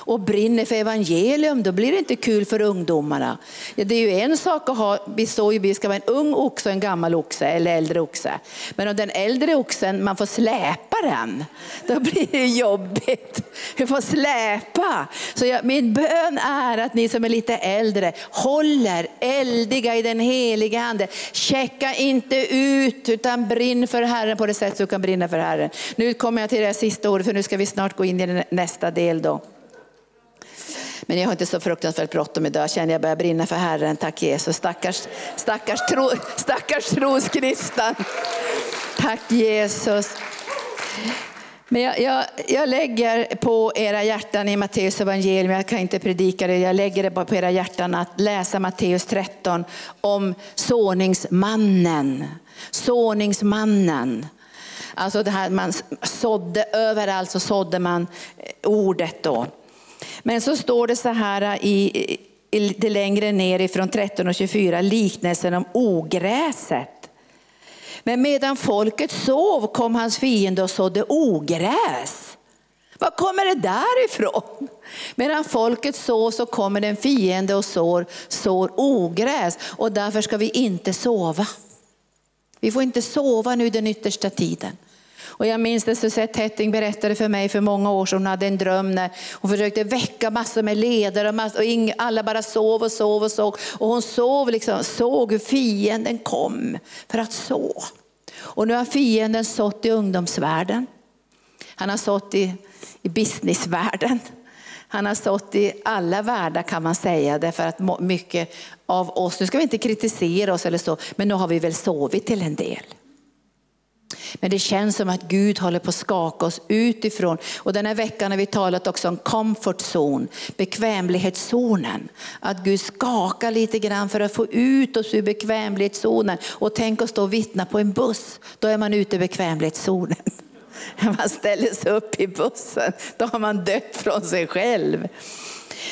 och brinner för evangelium, då blir det inte kul för ungdomarna. Det är ju en sak att ha, vi står ju, vi ska vara en ung oxe och en gammal oxe eller äldre oxe. Men om den äldre oxen, man får släpa den, då blir det jobbigt. Vi får släpa. Så jag, min bön är att ni som är lite äldre håller eldiga i den heliga handen. Checka inte ut utan brinn för Herren på det sätt du kan brinna för Herren. Nu kommer jag till det sista ordet för nu ska vi snart gå in i nästa del då. Men jag har inte så fruktansvärt bråttom idag. Jag känner jag börjar brinna för Herren. Tack Jesus. Stackars, stackars, tro, *laughs* stackars troskristen. Tack Jesus. Men jag, jag, jag, lägger på era hjärtan i Matteus evangelium, jag kan inte predika det, jag lägger det bara på era hjärtan att läsa Matteus 13 om såningsmannen. Såningsmannen. Alltså det här man sådde, överallt så sådde man eh, ordet då. Men så står det så här i, lite längre ner ifrån 13 och 24, liknelsen om ogräset. Men medan folket sov kom hans fiende och sådde ogräs. Var kommer det därifrån? Medan folket sov så kommer den fiende och sår, sår ogräs och därför ska vi inte sova. Vi får inte sova nu den yttersta tiden. Och jag minns det Suzette Hetting berättade för mig för många år sedan. Hon hade en dröm när hon försökte väcka massor med ledare och, massor, och alla bara sov och sov och sov. Och hon sov liksom, såg hur fienden kom för att så. Och nu har fienden sått i ungdomsvärlden. Han har sått i, i businessvärlden. Han har sått i alla världar kan man säga, därför att mycket av oss, nu ska vi inte kritisera oss eller så, men nu har vi väl sovit till en del. Men det känns som att Gud håller på att skaka oss utifrån. Och den här veckan har vi talat också om comfort zone, bekvämlighetszonen. Att Gud skakar lite grann för att få ut oss ur bekvämlighetszonen. Och tänk att då vittna på en buss, då är man ute i bekvämlighetszonen. *laughs* Man ställer sig upp i bussen, då har man dött från sig själv.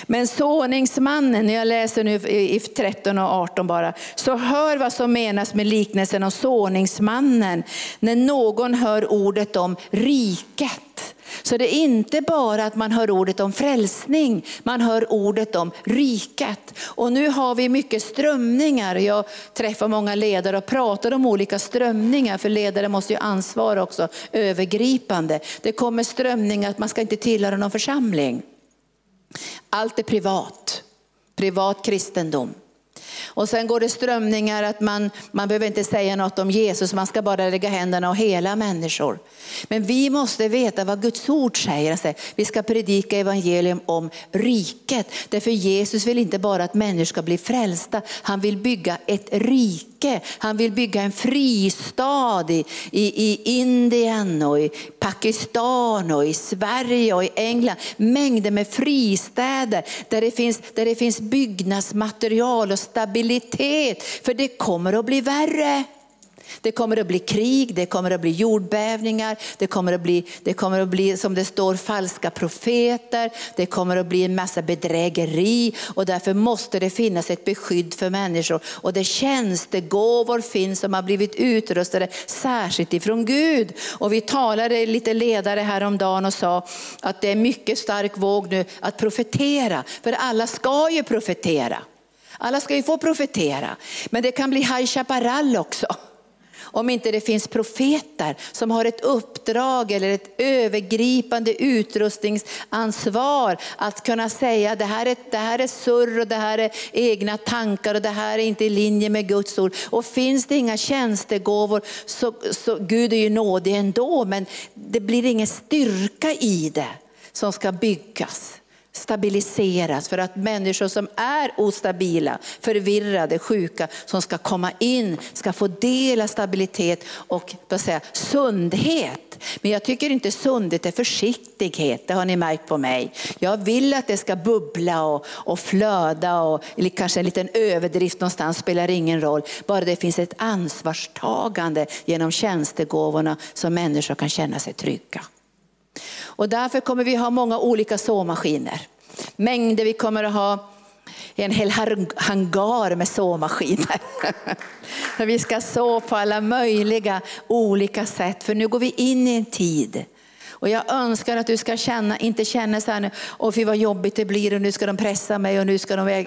Men såningsmannen, jag läser nu i 13 och 18 bara, så hör vad som menas med liknelsen om såningsmannen när någon hör ordet om riket. Så det är inte bara att man hör ordet om frälsning, man hör ordet om riket. Och nu har vi mycket strömningar. Jag träffar många ledare och pratar om olika strömningar, för ledare måste ju ansvara också övergripande. Det kommer strömningar att man ska inte tillhöra någon församling. Allt är privat, privat kristendom. Och sen går det strömningar att man, man behöver inte säga något om Jesus, man ska bara lägga händerna och hela människor. Men vi måste veta vad Guds ord säger. Alltså, vi ska predika evangelium om riket. Därför Jesus vill inte bara att människor ska bli frälsta, han vill bygga ett rike. Han vill bygga en fristad i, i, i Indien och i Pakistan och i Sverige och i England. Mängder med fristäder där det finns, där det finns byggnadsmaterial och stabilitet. För det kommer att bli värre. Det kommer att bli krig, det kommer att bli jordbävningar, det kommer att bli, det kommer att bli som det står falska profeter, det kommer att bli en massa bedrägeri och därför måste det finnas ett beskydd för människor. Och det tjänstegåvor finns som har blivit utrustade särskilt ifrån Gud. Och vi talade lite ledare häromdagen och sa att det är mycket stark våg nu att profetera, för alla ska ju profetera. Alla ska ju få profetera, men det kan bli High Chaparral också. Om inte det finns profeter som har ett uppdrag eller ett övergripande utrustningsansvar att kunna säga det här är, det här är surr och det här är egna tankar och det här är inte i linje med Guds ord. Och finns det inga tjänstegåvor så, så Gud är ju nådig ändå men det blir ingen styrka i det som ska byggas stabiliseras för att människor som är ostabila, förvirrade, sjuka, som ska komma in, ska få del av stabilitet och då säga, sundhet. Men jag tycker inte sundhet är försiktighet, det har ni märkt på mig. Jag vill att det ska bubbla och, och flöda och eller kanske en liten överdrift någonstans spelar ingen roll. Bara det finns ett ansvarstagande genom tjänstegåvorna så människor kan känna sig trygga. Och därför kommer vi ha många olika såmaskiner. Mängder, vi kommer att ha en hel hangar med såmaskiner. *laughs* vi ska så på alla möjliga olika sätt, för nu går vi in i en tid och jag önskar att du ska känna, inte känna så här nu, åh fy vad jobbigt det blir och nu ska de pressa mig och nu ska de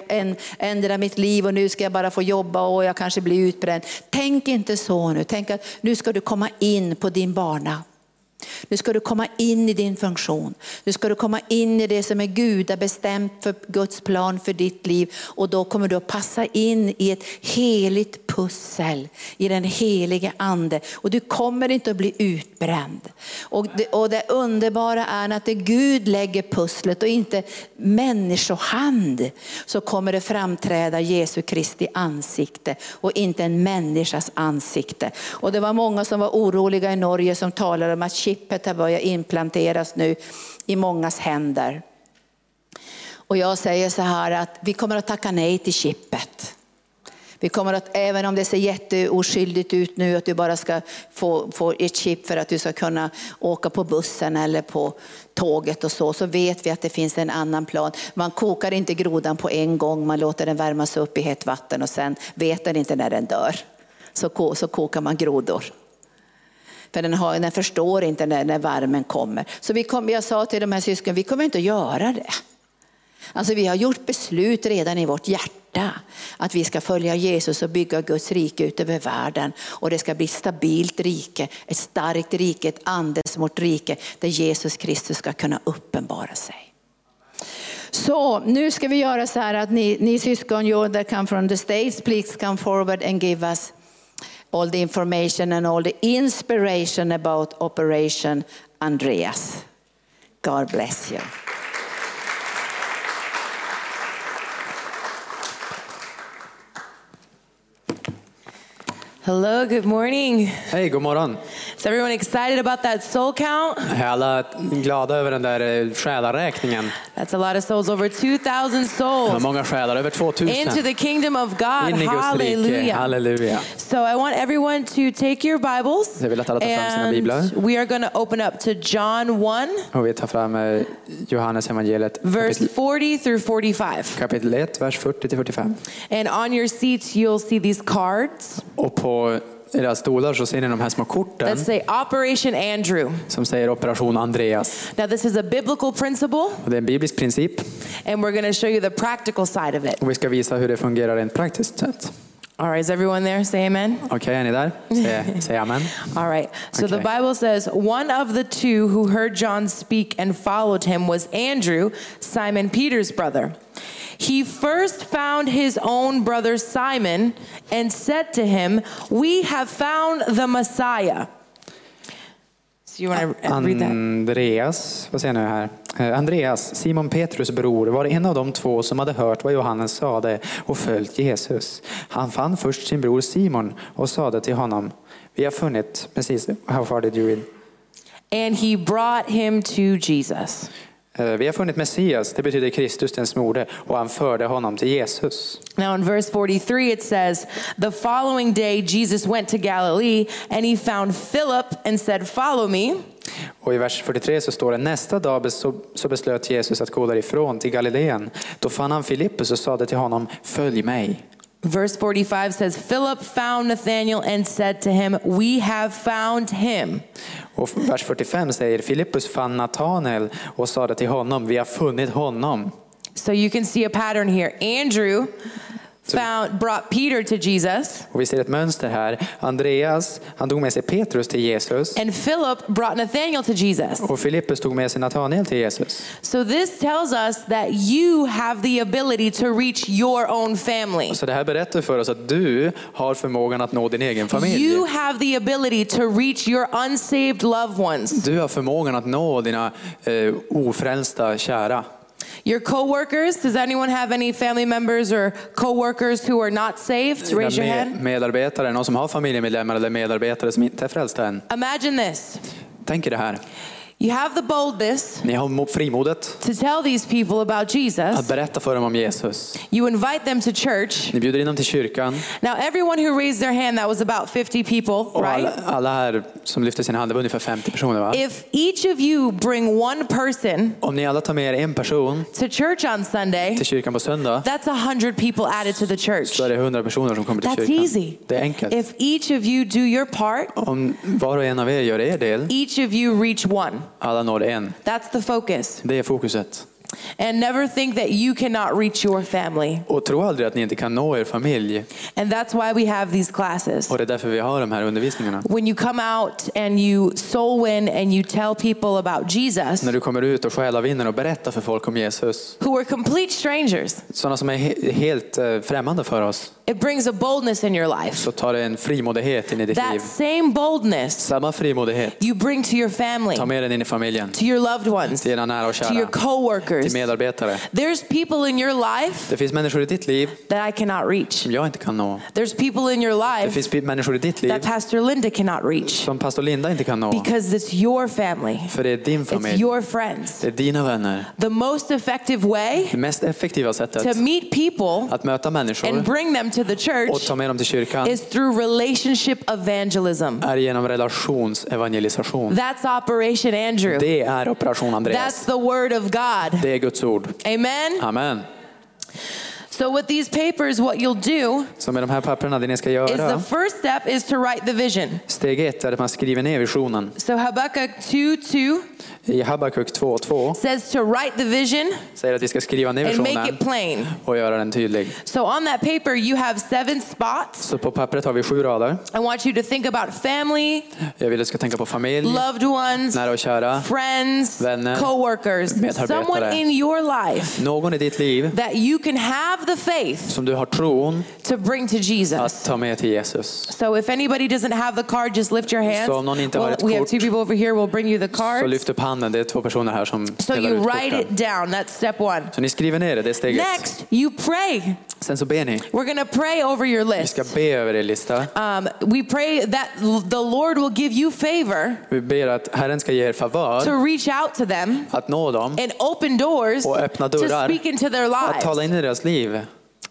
ändra mitt liv och nu ska jag bara få jobba och jag kanske blir utbränd. Tänk inte så nu, tänk att nu ska du komma in på din bana. Nu ska du komma in i din funktion. Nu ska du komma in i det som är gudabestämt för Guds plan för ditt liv. Och då kommer du att passa in i ett heligt pussel i den helige ande. Och du kommer inte att bli utbränd. Och det, och det underbara är att det Gud lägger pusslet och inte människohand så kommer det framträda Jesu Kristi ansikte och inte en människas ansikte. Och det var många som var oroliga i Norge som talade om att chippet har börjat implanteras nu i mångas händer. Och jag säger så här att vi kommer att tacka nej till chippet. Vi kommer att, även om det ser jätteoskyldigt ut nu att du bara ska få, få ett chip för att du ska kunna åka på bussen eller på tåget och så, så vet vi att det finns en annan plan. Man kokar inte grodan på en gång, man låter den värmas upp i hett vatten och sen vet den inte när den dör. Så, så kokar man grodor. För den, har, den förstår inte när, när värmen kommer. Så vi kom, jag sa till de här syskonen, vi kommer inte att göra det. Alltså vi har gjort beslut redan i vårt hjärta att vi ska följa Jesus och bygga Guds rike ut över världen. Och det ska bli ett stabilt rike, ett starkt rike, ett andens rike där Jesus Kristus ska kunna uppenbara sig. Så nu ska vi göra så här att ni, ni syskon you that come from the States, please come forward and give us all the information and all the inspiration about Operation Andreas. God bless you. Hello, good morning. Hej, god morgon. Is everyone excited about that soul count? Är alla glada över den där eh, själaräkningen? That's a lot of souls, over 2000 Det souls många själar, över 2000. into the kingdom of God. In. Halleluja. So I want everyone to take your Bibles Jag vill att alla tar fram sina biblar. we are going to open up to John 1, Och vi tar fram eh, Johannes evangeliet verse kapitel, 40 through 45. kapitel 1, vers 40 till 45. And on your seats, you'll see these cards Och på stolar så ser ni de här små korten that say Operation Andrew. som säger operation Andreas. Now, this is a biblical principle, Och det är en biblisk princip and we're going to show you the practical side of it. och vi ska visa hur det fungerar rent praktiskt sett. All right, is everyone there? Say amen. Okej, är ni där? Säg, *laughs* säg amen. All right. So the Okay. Bible says one of the two who heard John speak and followed him was Andrew, Simon Peter's brother. He first found his own brother Simon and said to him, We have found the Messiah. So you want to read that? Andreas, vad säger jag nu här? Eh, Andreas, Simon Petrus bror, var en av de två som hade hört vad Johannes sade och följt Jesus. Han fann först sin bror Simon och sade till honom, vi har funnit, precis, how far did you read? And he brought him to Jesus. Eh, Vi har funnit Messias, det betyder Kristus den smorde, och han förde honom till Jesus. Now in verse 43 it says, The following day Jesus went to Galilee and he found Philip and said, Follow me. Och i vers 43 så står det, nästa dag så beslöt Jesus att gå därifrån till Galileen. Då fann han Filippus och sade till honom, följ mig. Verse 45 says, Philip found Nathanael and said to him, We have found him. Och vers 45 säger, Filippus fann Natanael och sade till honom, vi har funnit honom. So you can see a pattern here. Andrew found brought Peter to Jesus, Och vi ser ett mönster här. Andreas, han tog med sig Petrus till Jesus. and Philip brought Nathanael to Jesus. Och Filippus tog med sig Natanael till Jesus. So this tells us that you have the ability to reach your own family. Så det här berättar för oss att du har förmågan att nå din egen familj. You have the ability to reach your unsaved loved ones, Du har förmågan att nå dina eh, ofrälsta kära. Your coworkers. Does anyone have any family members or coworkers who are not saved? Raise your hand. medarbetare, någon som har familjemedlemmar eller medarbetare som inte är frälsta än. Imagine this. Tänk er det här. You have the boldness Ni har mo- frimodet to tell these people about att Jesus. berätta för dem om Jesus. You invite them to church. Ni bjuder in dem till kyrkan. Now, everyone who raised their hand, that was about 50 people, Och alla, right? alla här som lyfte sin hand, det var ungefär 50 personer va? If each of you bring one person Om ni alla tar med er en person to church on Sunday, till kyrkan på söndag that's 100 people added to the church. så är det 100 personer som kommer till That's kyrkan. easy. Det är enkelt. If each of you do your part, Om var och en av er gör er del, each of you reach one. Alla når en. That's the focus. Det är fokuset. And never think that you cannot reach your family. Och tro aldrig att ni inte kan nå er familj. And that's why we have these classes. Och det är därför vi har de här undervisningarna. When you come out and you soul win and you tell people about Jesus, När du kommer ut och själavinner och berättar för folk om Jesus. who are complete strangers, Sådana som är he- helt eh, främmande för oss. It brings a boldness in your life. Så tar det en frimodighet in i ditt That liv. same boldness Samma frimodighet. you bring to your family, Ta med den in i familjen. to your loved ones, Till dina nära och to your kära. coworkers. Till medarbetare. There's people in your life Det finns människor i ditt liv that I cannot reach. som jag inte kan nå. There's people in your Det life finns pe- människor i ditt liv that Pastor Linda cannot reach som pastor Linda inte kan nå. because it's your family. För det är din It's your friends. Det er är dina vänner. The most effective way Det mest effektiva sättet er to meet people att möta and bring them to the och church ta med dem till kyrkan is through relationship evangelism. är genom relationsevangelisation. That's Operation Andrew. Det är operation That's Andreas. the word of God. Det är Guds ord. Amen. Amen. So with these papers, what you'll do Så med de här papperna, det ni ska is the göra. first step is to write the vision. Steg ett är att man skriver ner visionen. So Habakkuk 2 2 I Habakuk 2.2 says to write the vision säger att vi ska skriva ner and make it plain. och göra den tydlig. So on that paper, you have seven spots. Så på pappret har vi sju rader. I want you to think about family, Jag vill att du ska tänka på familj, loved ones, nära och kära, friends, Vänner, coworkers, someone in your life någon i ditt liv that you can have the faith som du har tron to bring to att Jesus. ta med till Jesus. So if anybody doesn't have the card, just lift your hands. Så om någon inte har Well, ett we have two people over here. We'll bring you the Så cards. lyft upp handen, det är två personer här som So delar you ut write it korten. down. That's step one. Så ni skriver ner det, det är steg ett. Next, you pray. Sen så ber ni. We're going to pray over your Vi list. ska be över er lista. Um, we pray that l- the Lord will give you favor Vi ber att Herren ska ge er to favör reach out to them att nå dem, and open doors Och öppna to dörrar. speak into their att tala in i deras liv.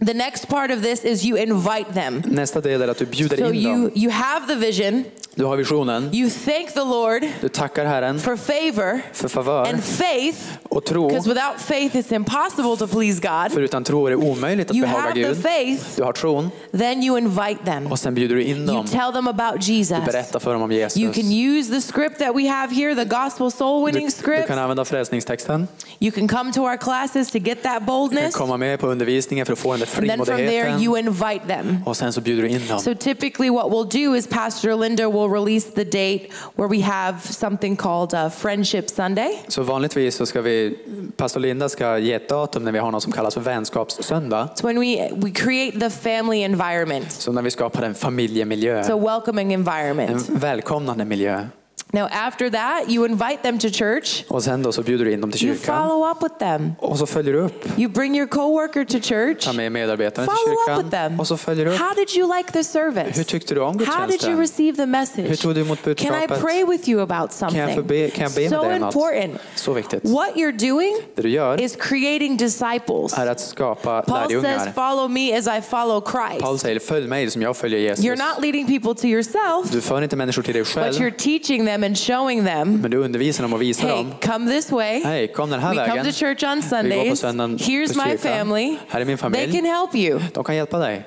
The next part of this is you invite them. Nästa del är att du bjuder So in you, dem. you have the vision, Du har visionen, you thank the Lord du tackar Herren for favor för favör and faith, och tro. because without faith it's impossible to please God. För utan tro är det omöjligt att You behaga have the Gud. faith, Du har tron then you invite them. och sen bjuder du in You dem. tell them about Jesus. Du berättar för dem om You Jesus. can use the script that we have here, the gospel soul Du, winning du script. kan använda frälsningstexten. You can come to our classes to get that Du kan boldness. komma med på undervisningen för att få den then from there, you invite them. Och sen så bjuder du in dem. So typically, what we'll do is Pastor Linda will release the date where we have something called uh, Friendship Sunday. Så vanligtvis så ska vi, pastor Linda ska ge ett datum när vi har något som kallas för vänskapssöndag. It's when we, we create the family environment. Så när vi skapar en familjemiljö, a welcoming en environment. välkomnande miljö. Now, after that, you invite them to church. Och sen då så bjuder du in dem till You kyrkan. follow up with them. Och så följer du upp. You bring your coworker to church. Ta med medarbetaren till Follow up with kyrkan. them. Och så följer du upp. How did you like the service? Hur tyckte du om How did you gudstjänsten? receive the Hur message? tog du emot Can I budskapet? pray with you about Kan jag, få something? be, kan jag be med So dig om något? important. Så viktigt. What you're doing Det du gör is creating disciples. är att skapa Paul says, lärjungar. Follow me as I follow Paul Christ. säger följ mig som jag följer Jesus. You're not leading people to yourself, Du för inte människor till dig but you're teaching them and showing them men du undervisar dem och visar hey, dem. come this way. Hej, kom den här We come vägen. to church on Vi går på Sundays. söndagen Here's på my family. Här är min They familj. can help you. De kan hjälpa dig.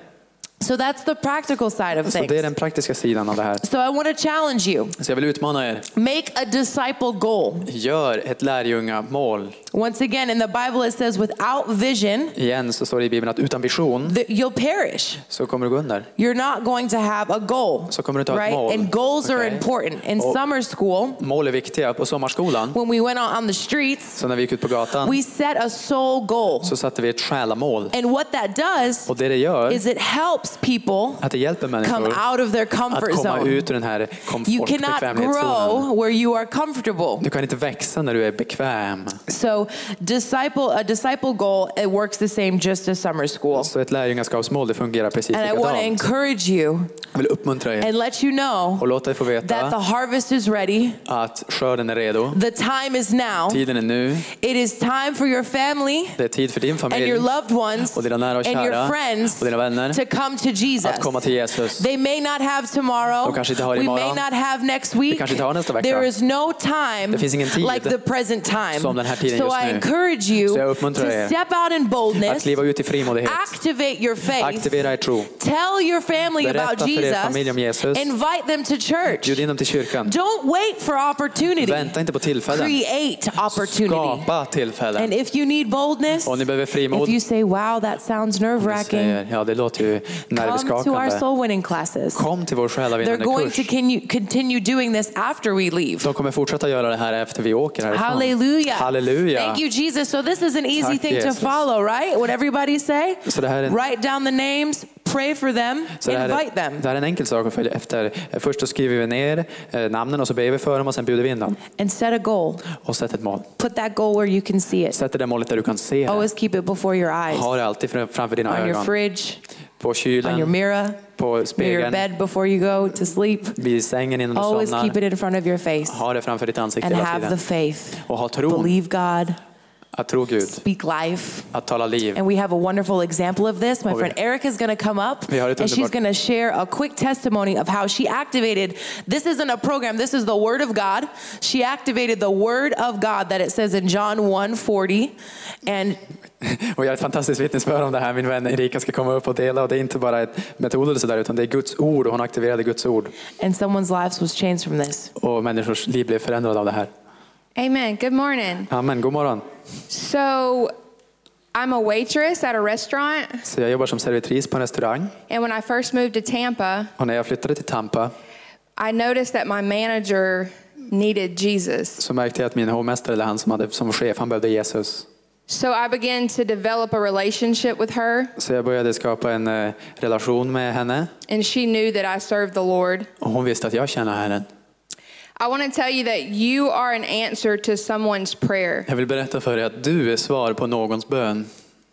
So that's the practical side of Så det är den praktiska sidan av det här. So I want to challenge you. Så jag vill utmana er. Make a disciple goal. Gör ett lärjungamål. Once again, in the Bible it says, without vision, Igen så står det i Bibeln att utan vision that you'll perish. så kommer du gå under. You're not going to have a goal. Så kommer du inte ha ett mål. And goals are Okej. important. In Och- summer school, Mål är viktiga. På sommarskolan, when we went out on the streets, så när vi gick ut på gatan, we set a soul goal. så satte vi ett själamål. And what that does Och det det gör, is it helps people att det hjälper come människor out of their att comfort komma zone. ut ur den här You cannot grow where you are comfortable. Du kan inte växa när du är bekväm. So, disciple a disciple goal it works the same just as summer school. Så ett lärjungaskapsmål, det fungerar precis And I want to likadant. encourage you Jag vill uppmuntra er and let you know och låta er få that the veta harvest is ready. att skörden är redo. The time is now. Tiden är nu. It is time for your family Det är tid för din and familj your loved ones och dina nära och and your kära friends och dina vänner to come to Jesus. att komma till Jesus. They may not have tomorrow. De kanske inte har we may not have next week. kanske inte har nästa vecka. There is no time Det finns ingen tid like the present time. som den här tiden so just I nu. encourage you Så jag to uppmuntrar er step out in Att boldness, kliva ut i frimodighet. activate your faith, Aktivera er tro. tell your family Berätta about för er Jesus, familj om Jesus. invite them to church. Bjud in dem till kyrkan. Don't wait for opportunity. Vänta inte på tillfällen. Create opportunity. Skapa tillfällen. And if you need boldness, Om ni behöver frimod, if you say, wow, that sounds nerve wracking, säger, ja det låter ju come to our soul winning classes. Kom till vår They're själavinnande going to kurs. continue, continue doing this after we leave. De kommer fortsätta göra det här efter vi åker härifrån. Hallelujah. Halleluja. Thank you, Jesus. So this is an easy Tack, thing Jesus. to follow, right? What everybody say? Så det här är en- Write down the names, pray for them, Så det, invite är, them, det här är en enkel sak att följa efter. Först så skriver vi ner eh, namnen och så ber vi för dem och sen bjuder vi in dem. and set a goal. Och sätt ett mål. Put that goal where you can see it. Sätt det där målet där du kan se det. Always keep it before your eyes. Ha det alltid fram- framför dina On your ögon. fridge, På on your kylen, mirror, på near your spegeln, bed before you go to sleep. vid sängen innan du Always keep somnar. it in front of your face. Ha det framför ditt ansikte And hela have the tiden. faith. Och ha tron, Believe God, att tro Gud, speak life. att tala liv. And we have a wonderful example of this. My vi- friend Erica is going to come up and she's going to share a quick testimony of how she activated. This isn't a program, this is the Word of God. She activated the Word of God that it says in John 1:40. And *laughs* Och jag har ett fantastiskt vittnesbörd om det här. Min vän Erika ska komma upp och dela. Och det är inte bara ett metod eller sådär, utan det är Guds ord och hon aktiverade Guds ord. and someone's lives was changed from this. Och människors liv blev förändrade av det här. Amen. Good morning. Amen, god morgon. So, I'm a waitress at a restaurant, Så jag jobbar som servitris på en restaurang. and when I first moved to Tampa, Och när jag flyttade till Tampa I noticed that my manager needed Jesus. så märkte jag att min hovmästare, eller han som, hade, som chef, han behövde Jesus. So I began to develop a relationship with her, Så jag började skapa en eh, relation med henne. and she knew that I served the Lord. Och hon visste att jag känner Herren. I want to tell you that you are an answer to someone's prayer. Jag vill berätta för dig att du är svar på någons bön.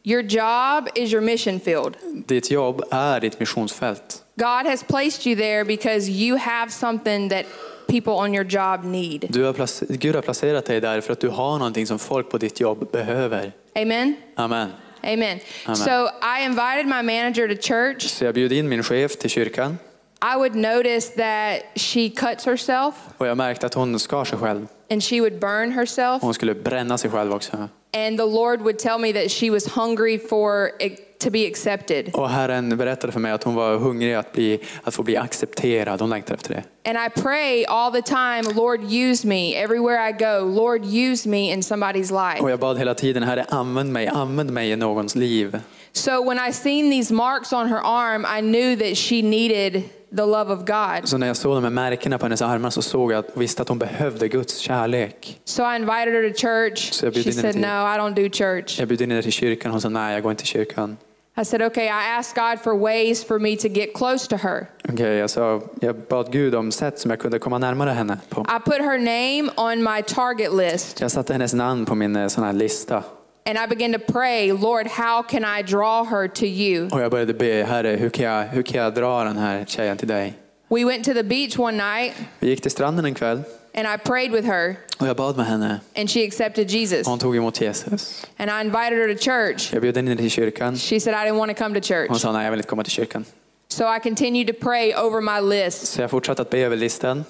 Your job is your mission field. Ditt jobb är ditt missionsfält. God has placed you there because you have something that people on your job need. Du har Gud har placerat dig där för att du har någonting som folk på ditt jobb behöver. Amen. Amen. Amen. Amen. So I invited my manager to church. Så jag bjöd in min chef till kyrkan I would notice that she cuts herself och jag märkte att hon skar sig själv. and she would burn herself. Hon skulle bränna sig själv också. And the Lord would tell me that she was hungry for it to be accepted. Och Herren berättade för mig att hon var hungrig att, bli, att få bli accepterad. Hon längtar efter det. And I pray all the time, Lord, use me everywhere I go. Lord, use me in somebody's life. Och jag bad hela tiden, Herre använd mig, använd mig i någons liv. So when I seen these marks on her arm, I knew that she needed the love of God. Så när jag såg de här märkena på hennes armar så såg jag att visste att hon behövde Guds kärlek. So I invited her to church. Så jag bjöd She in henne said, till- No, I don't do church. Jag bjöd in henne till kyrkan. Hon sa nej, jag går inte till kyrkan. I said, Okay, I asked God for ways for me to get close to her. Okej, jag, sa, jag bad Gud om sätt som jag kunde komma närmare henne på. I put her name on my target list Jag satte hennes namn på min eh, sån här lista. And I began to pray, Lord, how can I draw her to you? Och jag började be, Herre, hur kan jag, hur kan jag dra den här tjejen till dig? We went to the beach one night Vi gick till stranden en kväll and I prayed with her och jag bad med henne. and she accepted Jesus. Och hon tog emot Jesus. And I invited her to church. Jag bjöd henne till kyrkan. She said, I didn't want to come to Hon church. sa nej, jag vill inte komma till kyrkan. So I continued to pray over my list. Så jag fortsatte att be över listan.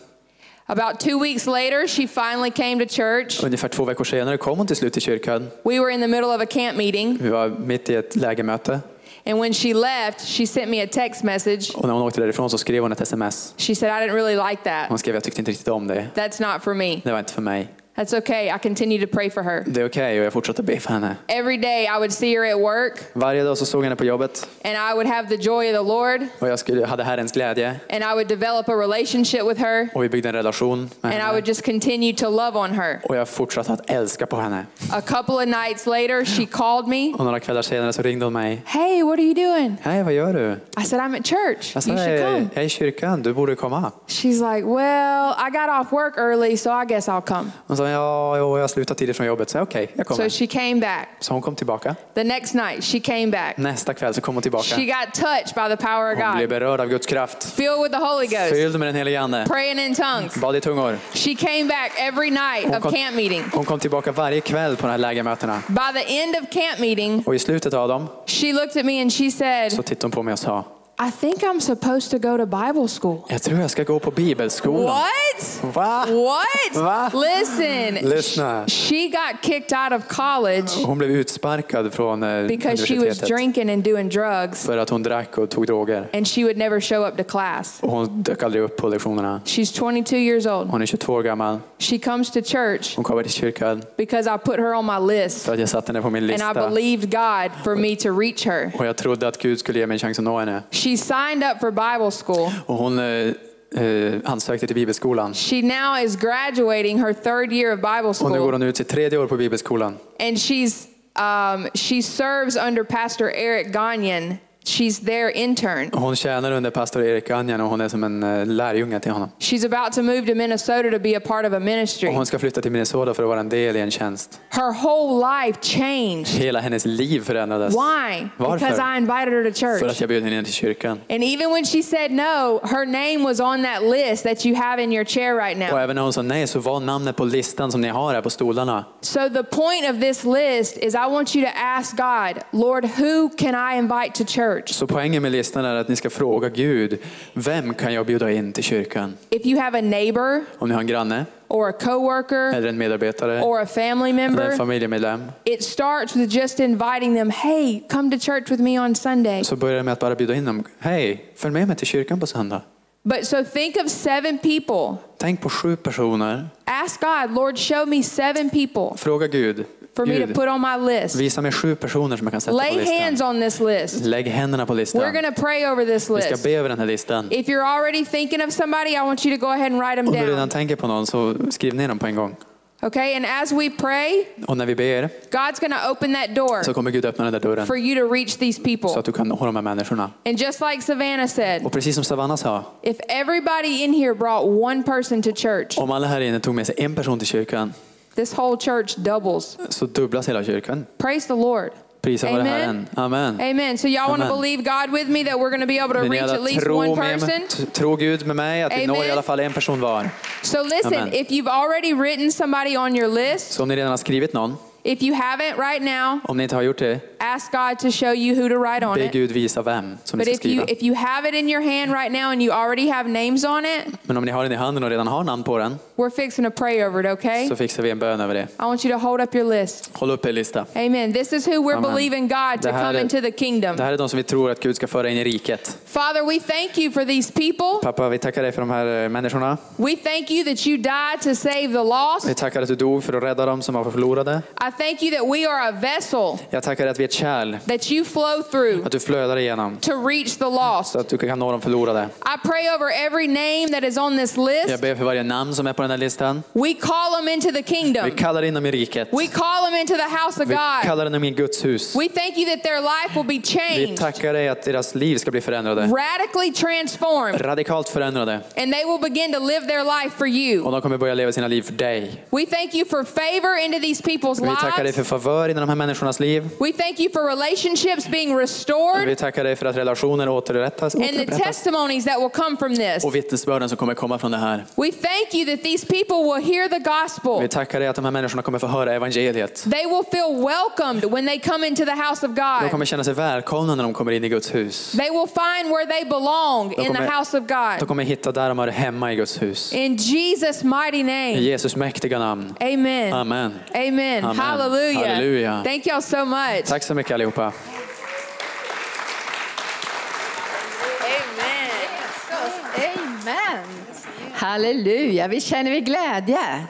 About two weeks later, she finally came to church. Ungefär två veckor senare kom hon till slut till kyrkan. We were in the middle of a camp meeting, Vi var mitt i ett lägermöte. And when she left, she sent me a text message. Och när hon åkte därifrån så skrev hon ett sms. She said, I didn't really like that. Hon skrev jag tyckte inte riktigt om det. That's not for me. Det var inte för mig. That's okay. I continue to pray for her. Det är okej och jag fortsatte be för henne. Every day I would see her at work Varje dag så såg jag henne på jobbet and I would have the joy of the Lord och jag skulle, hade Herrens glädje and I would develop a relationship with her och vi byggde en relation med and I would just continue to love on her. Och jag fortsatte att älska på henne. A couple of nights later, she called me. Och några kvällar senare så ringde hon mig. Hey, what are you doing? Hej, vad gör du? I said, I'm at church. Jag sa, You should jag, come. jag är i kyrkan, du borde komma. She's like, Well, I got off work early, so I guess I'll come. Sa, ja, jo, jag har slutat tidigt från jobbet, så okej, jag kommer. So she came back. Så hon kom tillbaka. The next night, she came back. Nästa kväll så kom hon tillbaka. She got touched by the power of Hon blev God, berörd av Guds kraft. filled with the Holy Ghost, Fylld med den helige Ande. praying in tongues. Bad i tungor. She came back every night Hon of kom, camp meeting. hon kom tillbaka varje kväll på de här lägermötena. By the end of camp meeting, Och i slutet av dem she looked at me and she said, så tittade hon på mig och sa, I think I'm supposed to go to Bible school. jag tror jag ska gå på bibelskolan. What? Va? What? Va? Listen, Lyssna. she got kicked out of college Hon blev utsparkad från eh, because she was drinking and doing drugs, för att hon drack och tog droger. and she would never show up to class. Och hon dök aldrig upp på lektionerna. She's 22 years old. Hon är 22 år gammal. She comes to church Hon kommer till kyrkan because I put her on my list, för att jag satte henne på min and I lista. believed God for me to reach her. Och jag trodde att Gud skulle ge mig en chans att nå henne. She signed up for Bible school. Och hon eh, ansökte till bibelskolan. She now is graduating her third year of Bible Och nu går school, hon ut sitt tredje år på bibelskolan. and she's um, she serves under Pastor Eric Gagnon. She's their intern. Och Hon tjänar under pastor Erik Anjan och hon är som en eh, lärjunge till honom. She's about to move to Minnesota to be a part of a ministry. Och hon ska flytta till Minnesota för att vara en del i en tjänst. Her whole life changed. Hela hennes liv förändrades. Why? Because I Varför? invited her to För church. att jag bjöd henne in till kyrkan. And even when she said no, her name was on that list that you have in your chair right Och now. även när hon sa nej så var namnet på listan som ni har här på stolarna. So the point of this list is I want you to ask God, Lord, who can I invite to church? Så poängen med listan är att ni ska fråga Gud, vem kan jag bjuda in till kyrkan? If you have a neighbor Om ni har en granne, or a coworker eller en medarbetare, or a family eller en member, familjemedlem. it starts with just inviting them, hey, come to church with me on Sunday. Så börjar det med att bara bjuda in dem. Hej, följ med mig till kyrkan på söndag. But so think of seven people. Tänk på sju personer. Ask God, Lord, show me seven people Fråga Gud. For me to Gud, put on my list. visa mig sju personer som jag kan sätta på Lay hands listan. on this list. Lägg händerna på We're listan. going to pray over this Vi ska list. be över den här listan. If you're already thinking of somebody, I want you to go ahead and write them Om du redan down. tänker på någon så skriv ner dem på en gång. Okay? And as we pray, Och när vi ber God's going to open that door så kommer Gud öppna den där dörren for you to reach these så people. att du kan nå de här människorna. And just like Savannah said, Och precis som Savannah sa, if everybody in here brought one person to church, om alla här inne tog med sig en person till kyrkan this whole church doubles. så dubblas hela kyrkan. Praise the Lord. Prisa Amen. Herren. Amen. Amen. So y'all want to believe God with me that we're going to be able to reach at least one person? tro Gud med mig att vi når i alla fall en person var. So listen, Amen. if you've already written somebody on your list, Så om ni redan har skrivit någon, if you haven't right now, om ni inte har gjort det, ask God to show you who to write on be it. Gud visa vem som ni But ska if you skriva. if you have it in your hand right now and you already have names on it, Men om ni har den i handen och redan har namn på den we're fixing to pray over it, okay? så fixar vi en bön över det. I want you to hold up your list. Håll upp er lista. Amen. This is who we're Amen. believing God to Det här come är- into the kingdom. Det här är de som vi tror att Gud ska föra in i riket. Father, we thank you for these people. Pappa, vi tackar dig för de här eh, människorna. We thank you that you died to save the lost. Vi tackar att du dog för att rädda dem som var förlorade. I thank you that we are a vessel Jag tackar dig att vi är ett kärl, that you flow through att du flödar igenom to reach the lost. så att du kan nå de förlorade. I pray over every name that is on this Jag list. ber för varje namn som är på den här listan. We call them into the kingdom. Vi kallar in dem i riket. We call them into the house of Vi God. kallar dem in i Guds hus. We thank you that their life will be Vi changed, tackar dig att deras liv ska bli förändrade. radically transformed, Radikalt förändrade. and they will begin to live their life for Och you. de kommer börja leva sina liv för dig. We thank you for favor into these people's Vi tackar dig för favör i de här människornas liv. We thank you for relationships being Vi restored tackar dig för att relationer återupprättas, and the testimonies that will come from this. och vittnesbörden som kommer komma från det här. We thank you that these people will hear the gospel. Vi tackar dig att de här människorna kommer få höra evangeliet. They will feel welcomed when they come into the house of De God. kommer känna sig välkomna när de kommer in i Guds hus. They will find where they belong De in the house of De God. kommer hitta där de hör hemma i Guds hus. In Jesus' mighty I name. Jesus mäktiga namn. Amen. Amen. Amen. Amen. Hallelujah. Halleluja. Thank y'all so much. Tack så mycket allihopa. Amen. Halleluja, vi känner vi glädje.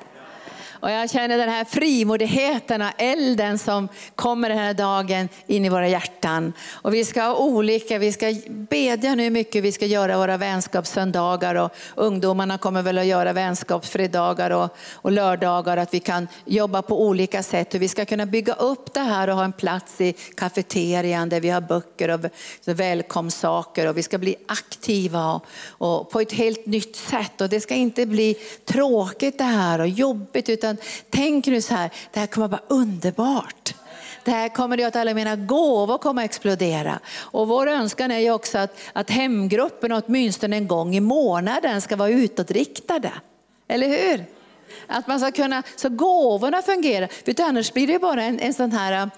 Och jag känner den här frimodigheten och elden som kommer den här dagen in i våra hjärtan. Och vi ska ha olika, vi ska bedja nu mycket, vi ska göra våra vänskapssöndagar och ungdomarna kommer väl att göra vänskapsfredagar och, och lördagar. Att vi kan jobba på olika sätt och vi ska kunna bygga upp det här och ha en plats i kafeterian där vi har böcker och välkomstsaker och vi ska bli aktiva och, och på ett helt nytt sätt. Och det ska inte bli tråkigt det här och jobbigt utan tänk nu så här, det här kommer att vara underbart. Det här kommer det att alla mina gåvor kommer att explodera. Och vår önskan är ju också att, att hemgruppen åtminstone en gång i månaden ska vara utåtriktade. Eller hur? Att man ska kunna, så gåvorna fungerar. För annars blir det bara en, en sån här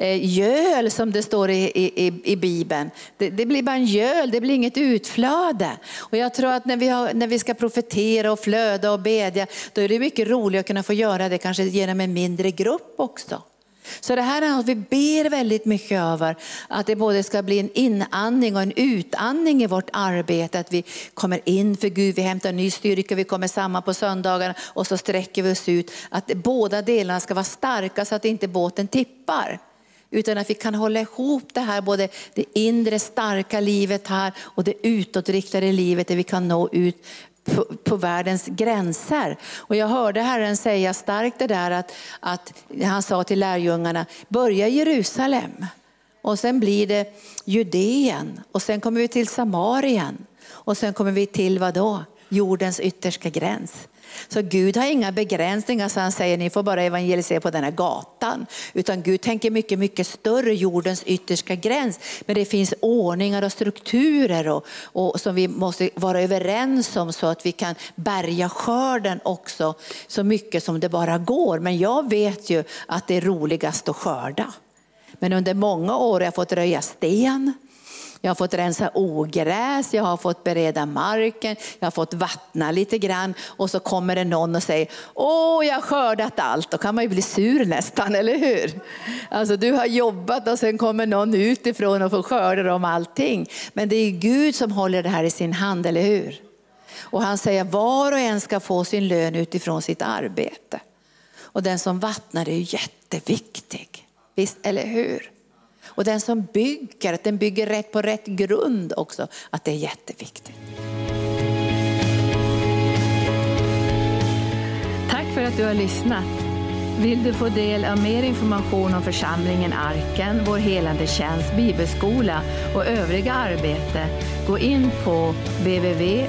Eh, göl som det står i, i, i Bibeln. Det, det, blir bara en göl, det blir inget utflöde. Och jag tror att när vi, har, när vi ska profetera och flöda och bedja, då är det mycket roligare att kunna få göra det kanske genom en mindre grupp också. Så det här är något vi ber väldigt mycket över, att det både ska bli en inandning och en utandning i vårt arbete, att vi kommer in för Gud, vi hämtar ny styrka, vi kommer samman på söndagarna och så sträcker vi oss ut. Att båda delarna ska vara starka så att inte båten tippar. Utan att vi kan hålla ihop det här, både det inre starka livet här och det utåtriktade livet där vi kan nå ut på, på, världens gränser. Och jag hörde Herren säga starkt det där att, att han sa till lärjungarna, börja i Jerusalem och sen blir det Judeen och sen kommer vi till Samarien och sen kommer vi till vad då? Jordens yttersta gräns. Så Gud har inga begränsningar så han säger ni får bara evangelisera på den här gatan. Utan Gud tänker mycket, mycket större, jordens yttersta gräns. Men det finns ordningar och strukturer och, och som vi måste vara överens om så att vi kan bärga skörden också så mycket som det bara går. Men jag vet ju att det är roligast att skörda. Men under många år har jag fått röja sten, jag har fått rensa ogräs, jag har fått bereda marken, jag har fått vattna lite grann och så kommer det någon och säger, åh jag har skördat allt. Då kan man ju bli sur nästan, eller hur? Alltså du har jobbat och sen kommer någon utifrån och får skörda om allting. Men det är Gud som håller det här i sin hand, eller hur? Och han säger var och en ska få sin lön utifrån sitt arbete. Och den som vattnar är jätteviktig, visst eller hur? Och den som bygger, att den bygger rätt på rätt grund också, att det är jätteviktigt. Tack för att du har lyssnat. Vill du få del av mer information om församlingen Arken, vår helande tjänst, bibelskola och övriga arbete, gå in på www.arken.org.